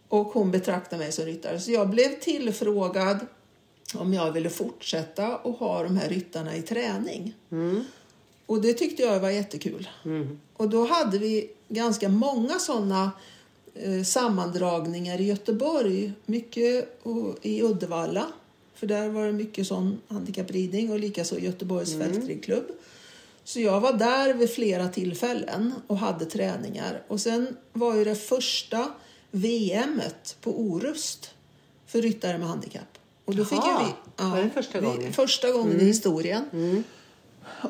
Och hon betraktade mig som ryttare. Så jag blev tillfrågad om jag ville fortsätta och ha de här ryttarna i träning. Mm. Och det tyckte jag var jättekul. Mm. Och då hade vi ganska många sådana eh, sammandragningar i Göteborg, mycket och, i Uddevalla. För där var det mycket sån handikappridning och likaså Göteborgs mm. fältridklubb. Så jag var där vid flera tillfällen och hade träningar. Och sen var ju det första VMet på Orust för ryttare med handikapp. Och då fick Jaha, vi, ja, var det första gången? Vi, första gången mm. i historien. Mm.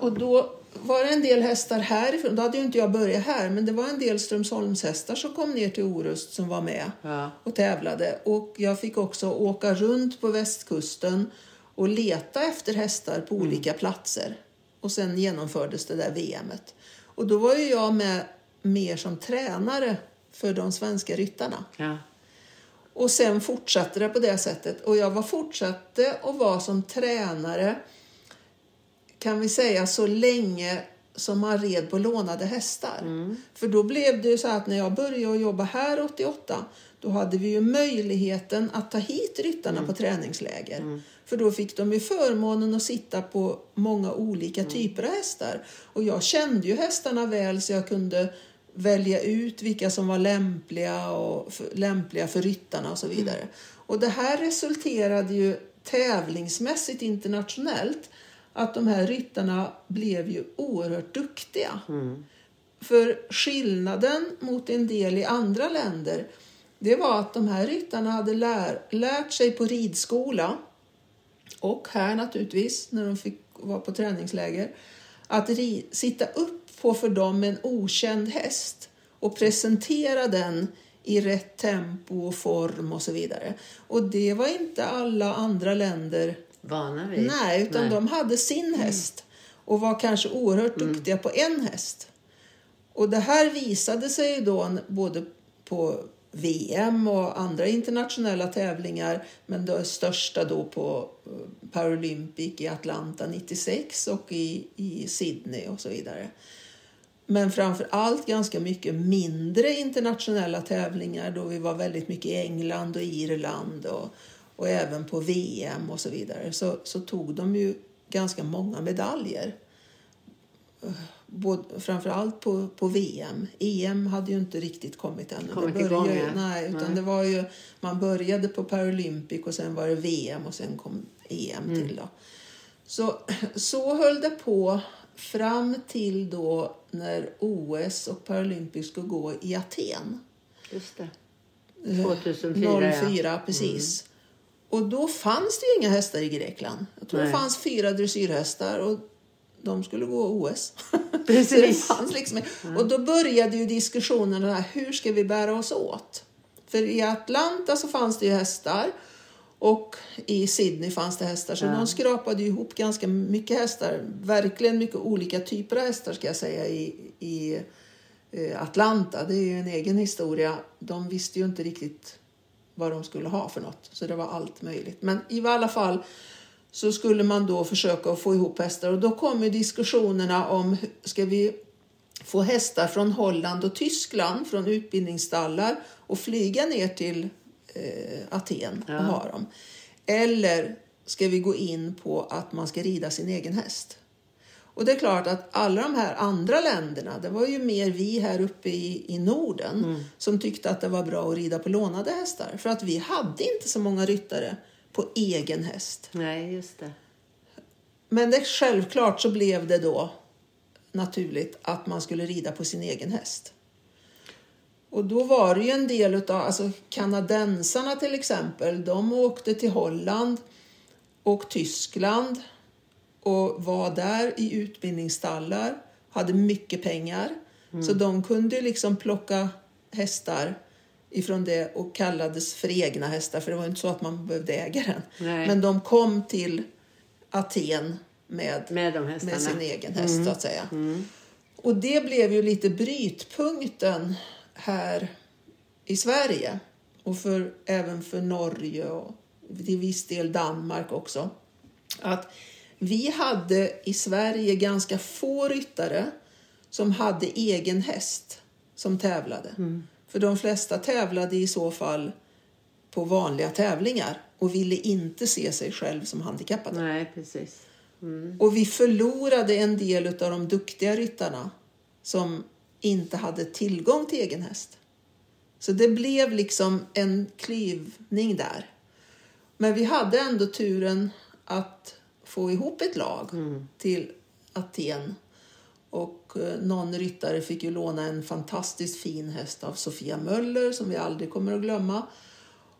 Och då var det en del hästar härifrån. Då hade ju inte jag börjat här, men det var en del Strömsholmshästar som kom ner till Orust som var med ja. och tävlade. Och jag fick också åka runt på västkusten och leta efter hästar på mm. olika platser. Och sen genomfördes det där VMet. Och då var ju jag med mer som tränare för de svenska ryttarna. Ja. Och sen fortsatte det på det sättet. Och jag var fortsatte att vara som tränare kan vi säga så länge som man red på lånade hästar. Mm. För då blev det ju så att när jag började jobba här 88 då hade vi ju möjligheten att ta hit ryttarna mm. på träningsläger. Mm. För då fick de ju förmånen att sitta på många olika mm. typer av hästar. Och jag kände ju hästarna väl så jag kunde välja ut vilka som var lämpliga, och för, lämpliga för ryttarna och så vidare. Mm. Och det här resulterade ju tävlingsmässigt internationellt att de här ryttarna blev ju oerhört duktiga. Mm. För skillnaden mot en del i andra länder det var att de här ryttarna hade lär, lärt sig på ridskola och här naturligtvis när de fick vara på träningsläger att ri, sitta upp på för dem en okänd häst och presentera den i rätt tempo och form och så vidare. Och det var inte alla andra länder vana vid. Nej, utan Nej. de hade sin mm. häst och var kanske oerhört mm. duktiga på en häst. Och det här visade sig då både på VM och andra internationella tävlingar. Men det största då på eh, Paralympic i Atlanta 96 och i, i Sydney och så vidare. Men framför allt ganska mycket mindre internationella tävlingar då vi var väldigt mycket i England och Irland och, och även på VM och så vidare. Så, så tog de ju ganska många medaljer. Både, framförallt på, på VM. EM hade ju inte riktigt kommit ännu. Kommit det började, igång, ja. nej, utan Nej. det var ju, man började på Paralympic och sen var det VM och sen kom EM Mm. till. Då. Så, så höll det på fram till då när OS och Paralympic skulle gå i Aten. Just det. Eh, 2004, ja. 04, precis. Och då fanns det ju inga hästar i Grekland. Jag tror Nej. det fanns fyra dressyrhästar och de skulle gå OS. Precis. Fanns liksom, Och då började ju diskussionerna här, hur ska vi bära oss åt? För i Atlanta så fanns det ju hästar och i Sydney fanns det hästar. Så Ja. de skrapade ihop ganska mycket hästar. Verkligen mycket olika typer av hästar ska jag säga i, i eh, Atlanta. Det är ju en egen historia. De visste ju inte riktigt vad de skulle ha för något. Så det var allt möjligt. Men i alla fall så skulle man då försöka få ihop hästar. Och då kommer diskussionerna om, ska vi få hästar från Holland och Tyskland, från utbildningsstallar och flyga ner till eh, Aten och Ja. ha dem. Eller ska vi gå in på att man ska rida sin egen häst? Och det är klart att alla de här andra länderna, det var ju mer vi här uppe i, i Norden som tyckte att det var bra att rida på lånade hästar. För att vi hade inte så många ryttare på egen häst. Nej, just det. Men det, självklart så blev det då naturligt att man skulle rida på sin egen häst. Och då var det ju en del av alltså kanadensarna till exempel, de åkte till Holland och Tyskland och var där i utbildningsstallar, hade mycket pengar. Så de kunde liksom plocka hästar ifrån det och kallades för egna hästar, för det var inte så att man behövde äga den. Nej. Men de kom till Aten med, Med med sin egen häst så att säga. Och det blev ju lite brytpunkten här i Sverige och för, även för Norge och till viss del Danmark också. Att vi hade i Sverige ganska få ryttare som hade egen häst som tävlade. För de flesta tävlade i så fall på vanliga tävlingar och ville inte se sig själv som handikappade. Nej, precis. Och vi förlorade en del av de duktiga ryttarna som inte hade tillgång till egen häst. Så det blev liksom en klyvning där. Men vi hade ändå turen att få ihop ett lag till Aten. Och eh, någon ryttare fick ju låna en fantastiskt fin häst av Sofia Möller som vi aldrig kommer att glömma.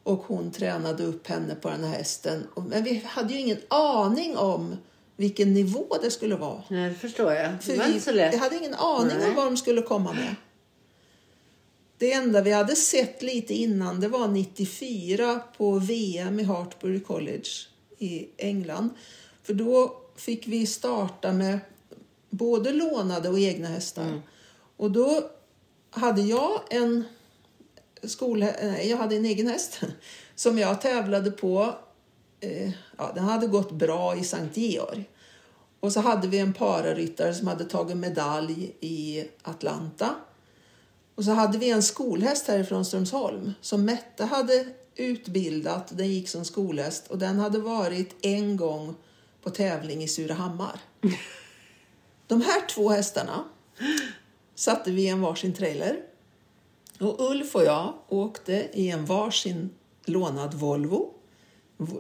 Och hon tränade upp henne på den här hästen. Men vi hade ju ingen aning om vilken nivå det skulle vara. Nej, det förstår jag. Det var inte så lätt. vi hade ingen aning Nej. om vad de skulle komma med. Det enda vi hade sett lite innan det var 94 på VM i Hartbury College i England. För då fick vi starta med både lånade och egna hästar. Mm. Och då hade jag en skol, nej, jag hade en egen häst som jag tävlade på. Eh, ja, den hade gått bra i Sankt Georg. Och så hade vi en pararyttare som hade tagit medalj i Atlanta. Och så hade vi en skolhäst härifrån Strömsholm som Mette hade utbildat. Den gick som skolhäst och den hade varit en gång på tävling i Surahammar. De här två hästarna satte vi i en varsin trailer. Och Ulf och jag åkte i en varsin lånad Volvo,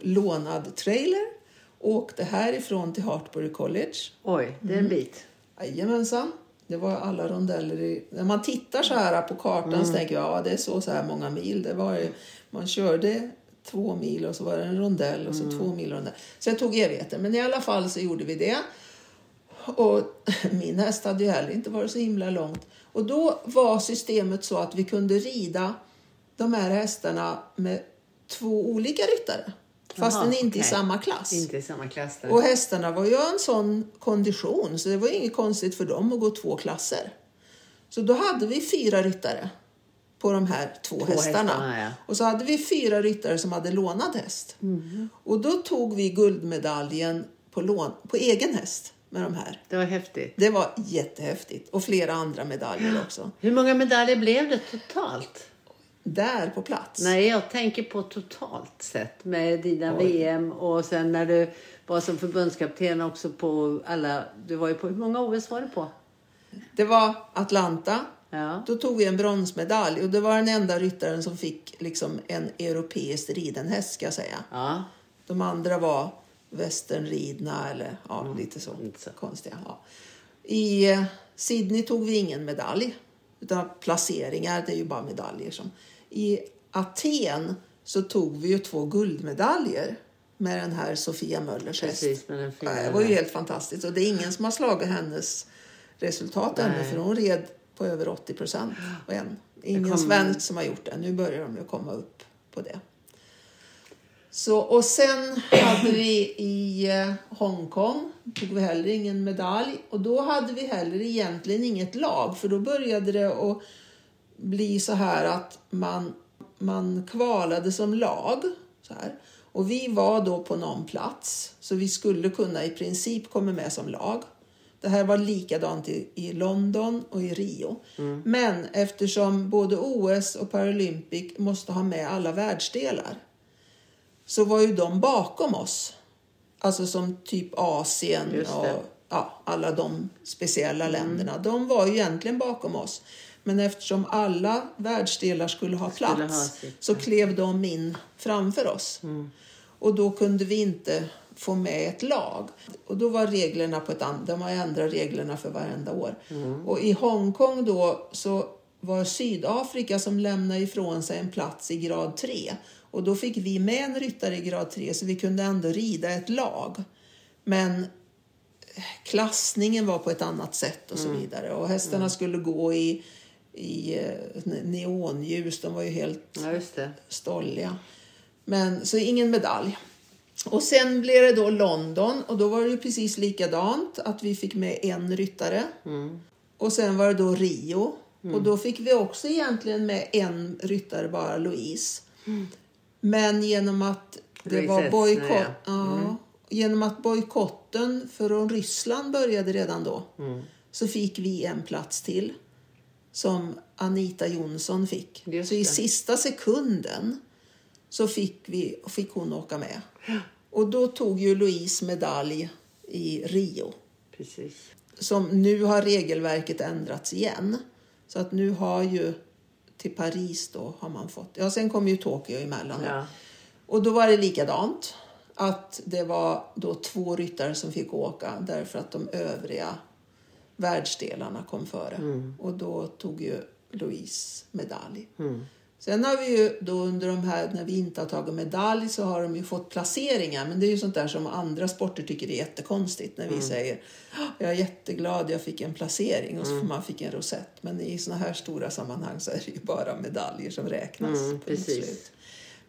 lånad trailer. Åkte härifrån till Hartbury College. Oj, det är Mm. en bit. Jajamensan. Det var alla rondeller i... När man tittar så här på kartan så tänker jag ja det är så, så här många mil. Det var, ju- man körde två mil och så var det en rondell och så två mil rondell. Så det tog evigheter. Men i alla fall så gjorde vi det. Och min häst hade ju heller inte varit så himla långt. Och då var systemet så att vi kunde rida de här hästarna med två olika ryttare. Fastän Jaha, inte i okej. samma klass. Inte i samma klass där. Och hästarna var ju en sån kondition så det var inget konstigt för dem att gå två klasser. Så då hade vi fyra ryttare på de här två, Två hästarna. hästarna, ja. Och så hade vi fyra ryttare som hade lånat häst. Mm. Och då tog vi guldmedaljen på, lån, på egen häst med de här. Det var häftigt. Det var jättehäftigt. Och flera andra medaljer också. Hur många medaljer blev det totalt? Där på plats. Nej, jag tänker på totalt sett med dina VM och sen när du var som förbundskapten också på alla. Du var ju på hur många OS var du på? Det var Atlanta. Ja, Då tog vi en bronsmedalj och det var den enda ryttaren som fick liksom en europeiskt riden häst ska jag säga. ja, De andra var västernridna eller ja, lite så lite så. konstiga. Ja. I eh, Sydney tog vi ingen medalj, utan placeringar, det är ju bara medaljer. som. I Aten så tog vi ju två guldmedaljer med den här Sofia Möllers häst. precis fina. Ja, Det var ju helt fantastiskt och det är ingen som har slagit hennes resultat ännu Nej. för hon red på över 80 procent. Ingen kommer- svensk som har gjort det. Nu börjar de ju komma upp på det. Så, och sen hade vi i eh, Hongkong, tog vi heller ingen medalj. Och då hade vi heller egentligen inget lag för då började det att bli så här att man, man kvalade som lag. Så här. Och vi var då på någon plats så vi skulle kunna i princip komma med som lag. Det här var likadant i, i London och i Rio. Men eftersom både OS och Paralympic måste ha med alla världsdelar så var ju de bakom oss. Alltså som typ Asien och. Mm. ja, alla de speciella länderna. De var ju egentligen bakom oss. Men eftersom alla världsdelar skulle ha Skulle plats ha så klev de in framför oss. Mm. Och då kunde vi inte få med ett lag. Och då var reglerna på ett annat, de har ändrat reglerna för varenda år. Mm. Och i Hongkong då så var Sydafrika som lämnade ifrån sig en plats i grad 3. Och då fick vi med en ryttare i grad 3 så vi kunde ändå rida ett lag. Men klassningen var på ett annat sätt och så Mm. vidare. Och hästarna skulle gå i, i eh, neonljus, de var ju helt Ja, stolliga. Men så ingen medalj. Och sen blev det då London och då var det precis likadant att vi fick med en ryttare. Mm. Och sen var det då Rio och då fick vi också egentligen med en ryttare bara, Louise. Men genom att det Louise var bojkott, ja. ja, genom att bojkotten från Ryssland började redan då Mm. så fick vi en plats till som Anita Jonsson fick. Just så i det. sista sekunden så fick, vi, fick hon åka med. Och då tog ju Louise medalj i Rio. Precis. Som nu har regelverket ändrats igen. Så att nu har ju till Paris då har man fått. Ja, sen kom ju Tokyo emellan. Ja. Och då var det likadant. Att det var då två ryttare som fick åka därför att de övriga världsdelarna kom före. Mm. Och då tog ju Louise medalj. Sen har vi ju då under de här, när vi inte har tagit medalj så har de ju fått placeringar. Men det är ju sånt där som andra sporter tycker är jättekonstigt. När vi Mm. säger "Ah, jag är jätteglad jag fick en placering och så får man fick en rosett. Men i såna här stora sammanhang så är det ju bara medaljer som räknas. Mm, precis. slut.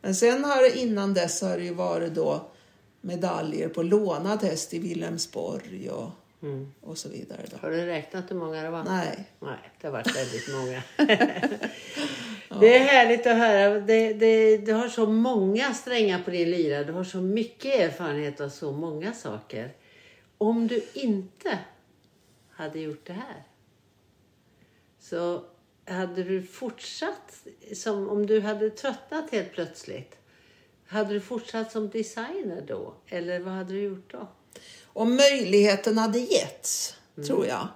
Men sen har det innan dess har det ju varit då medaljer på lånad häst i Wilhelmsborg och, Mm. och så vidare. Då. Har du räknat hur många det var? Nej, Nej, det har varit väldigt många. Det är härligt att höra. Det, det, du har så många strängar på din lyra. Du har så mycket erfarenhet av så många saker. Om du inte hade gjort det här så hade du fortsatt som om du hade tröttnat helt plötsligt. Hade du fortsatt som designer då? Eller vad hade du gjort då? Om möjligheten hade getts, tror jag.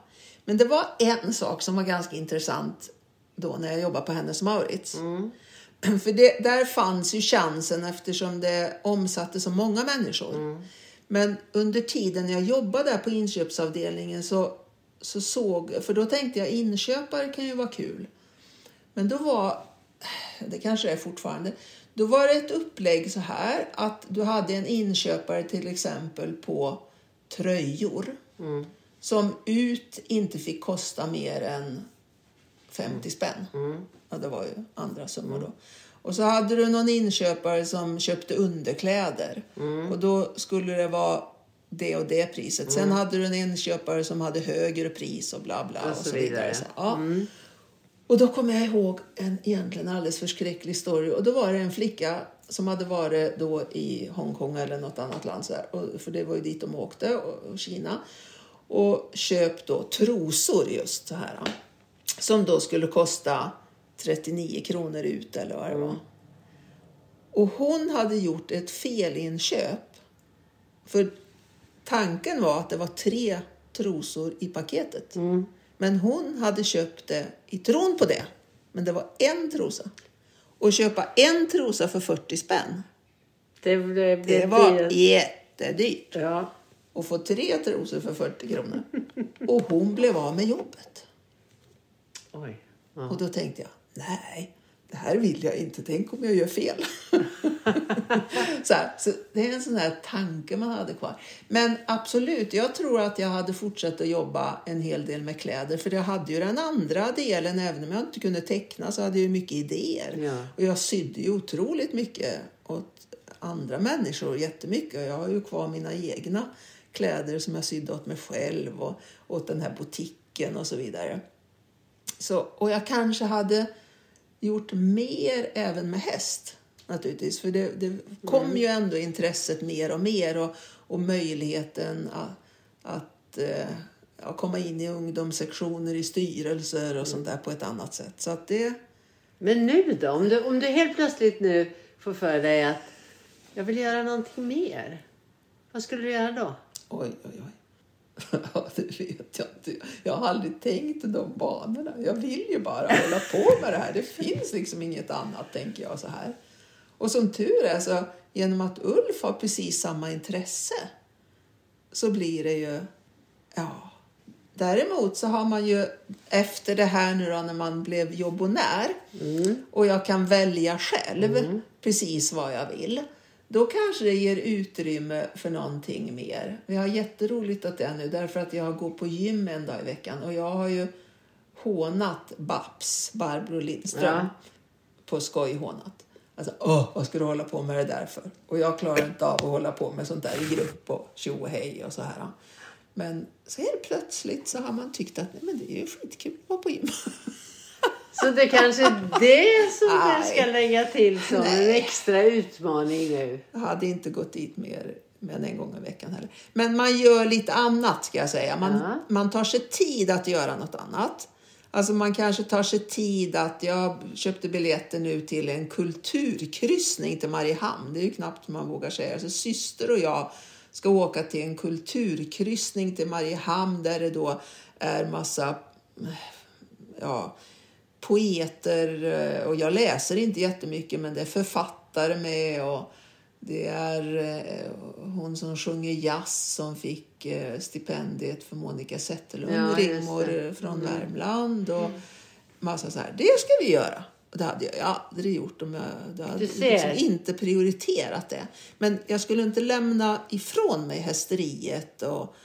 Men det var en sak som var ganska intressant då när jag jobbade på Hennes Mauritz. För det, där fanns ju chansen eftersom det omsatte så många människor. Men under tiden jag jobbade där på inköpsavdelningen så, så såg för då tänkte jag inköpare kan ju vara kul. Men då var, det kanske är fortfarande, då var det ett upplägg så här att du hade en inköpare till exempel på tröjor som ut inte fick kosta mer än 50 spänn. Ja, det var ju andra summor då. Och så hade du någon inköpare som köpte underkläder och då skulle det vara det och det priset. Sen hade du en inköpare som hade högre pris och bla bla och, så, vidare. Så, ja. Och då kommer jag ihåg en egentligen alldeles förskräcklig story. Och då var det en flicka som hade varit då i Hongkong eller något annat land, så här, och, för det var ju dit de åkte, och, och Kina. Och köpt då trosor just så här. Som då skulle kosta 39 kronor ut eller vad det var. Och hon hade gjort ett felinköp. För tanken var att det var tre trosor i paketet. Men hon hade köpt det i tron på det. Men det var en trosa. Och köpa en trosa för 40 spänn. Det, det, Det var jättedyrt. Ja. Och få tre trosor för 40 kronor. Och hon blev av med jobbet. Oj. Ja. Och då tänkte jag, nej, det här vill jag inte. Tänk om jag gör fel. så, här, så det är en sån här tanke man hade kvar. Men absolut, jag tror att jag hade fortsatt att jobba en hel del med kläder. För jag hade ju den andra delen, även om jag inte kunde teckna så hade jag ju mycket idéer. Ja. Och jag sydde ju otroligt mycket åt andra människor, jättemycket. Och jag har ju kvar mina egna kläder som jag sydde åt mig själv och åt den här butiken och så vidare. Så, och jag kanske hade gjort mer även med häst naturligtvis. För det, det kom ju ändå intresset mer och mer och, och möjligheten att, att eh, komma in i ungdomssektioner i styrelser och sånt där på ett annat sätt. Så att det, Men nu då? Om du, om du helt plötsligt nu får för dig att jag vill göra någonting mer. Vad skulle du göra då? oj, oj, oj. Ja, det vet jag inte. Jag har aldrig tänkt de banorna. Jag vill ju bara hålla på med det här. Det finns liksom inget annat, tänker jag så här. Och som tur är, så genom att Ulf har precis samma intresse så blir det ju, ja. Däremot så har man ju efter det här nu då när man blev jobbonär och jag kan välja själv precis vad jag vill. Då kanske det ger utrymme för någonting mer. Jag har jätteroligt åt det nu därför att jag går på gym en dag i veckan och jag har ju hånat Babs, Barbro Lindström, Ja. på skoj hånat. Alltså, åh, vad ska du hålla på med det där för? Och jag klarar inte av att hålla på med sånt där i grupp och tjo och hej och så här. Men så helt plötsligt så har man tyckt att nej, men det är ju skitkul att vara på gym. Så det kanske är det som du Nej. ska lägga till som en Nej. extra utmaning nu. Jag hade inte gått dit mer men en gång i veckan heller. Men man gör lite annat ska jag säga. Man, Ja. man tar sig tid att göra något annat. Alltså man kanske tar sig tid att, jag köpte biljetter nu till en kulturkryssning till Mariehamn. Det är ju knappt man vågar säga. Så syster och jag ska åka till en kulturkryssning till Mariehamn där det då är massa ja, poeter eh, och jag läser inte jättemycket men det är författare med och det är eh, hon som sjunger jazz som fick eh, stipendiet för Monica Zetterlund, Ja, Rigmor från Värmland och massa så här. Det ska vi göra. Och det hade jag, jag aldrig gjort om jag det hade liksom inte prioriterat det. Men jag skulle inte lämna ifrån mig hästeriet och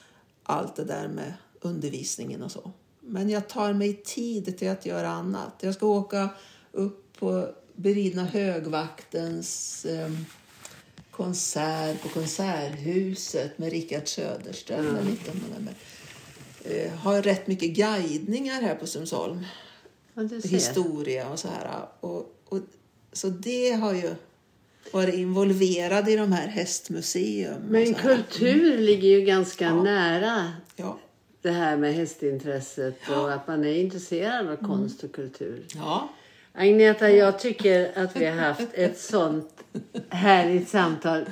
allt det där med undervisningen och så. Men jag tar mig tid till att göra annat. Jag ska åka upp på Beridna högvaktens eh, konsert på Konserthuset med Rickard Söderström den 19 november. Eh, har rätt mycket guidningar här på Ja, ser. historia och så här. Och, och, så det har ju varit involverad i de här hästmuseum. Men kultur ligger ju ganska nära Ja. Det här med hästintresset och att man är intresserad av konst och kultur. ja. Agneta, jag tycker att vi har haft ett sånt härligt samtal.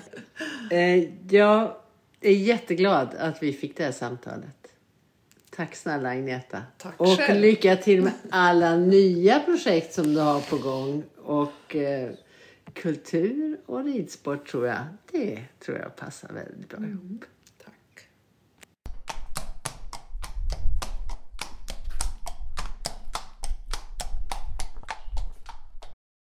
Eh, Jag är jätteglad att vi fick det här samtalet. Tack snälla Agneta. Tack och själv. lycka till med alla nya projekt som du har på gång. Och eh, kultur och ridsport tror jag, det tror jag passar väldigt bra ihop.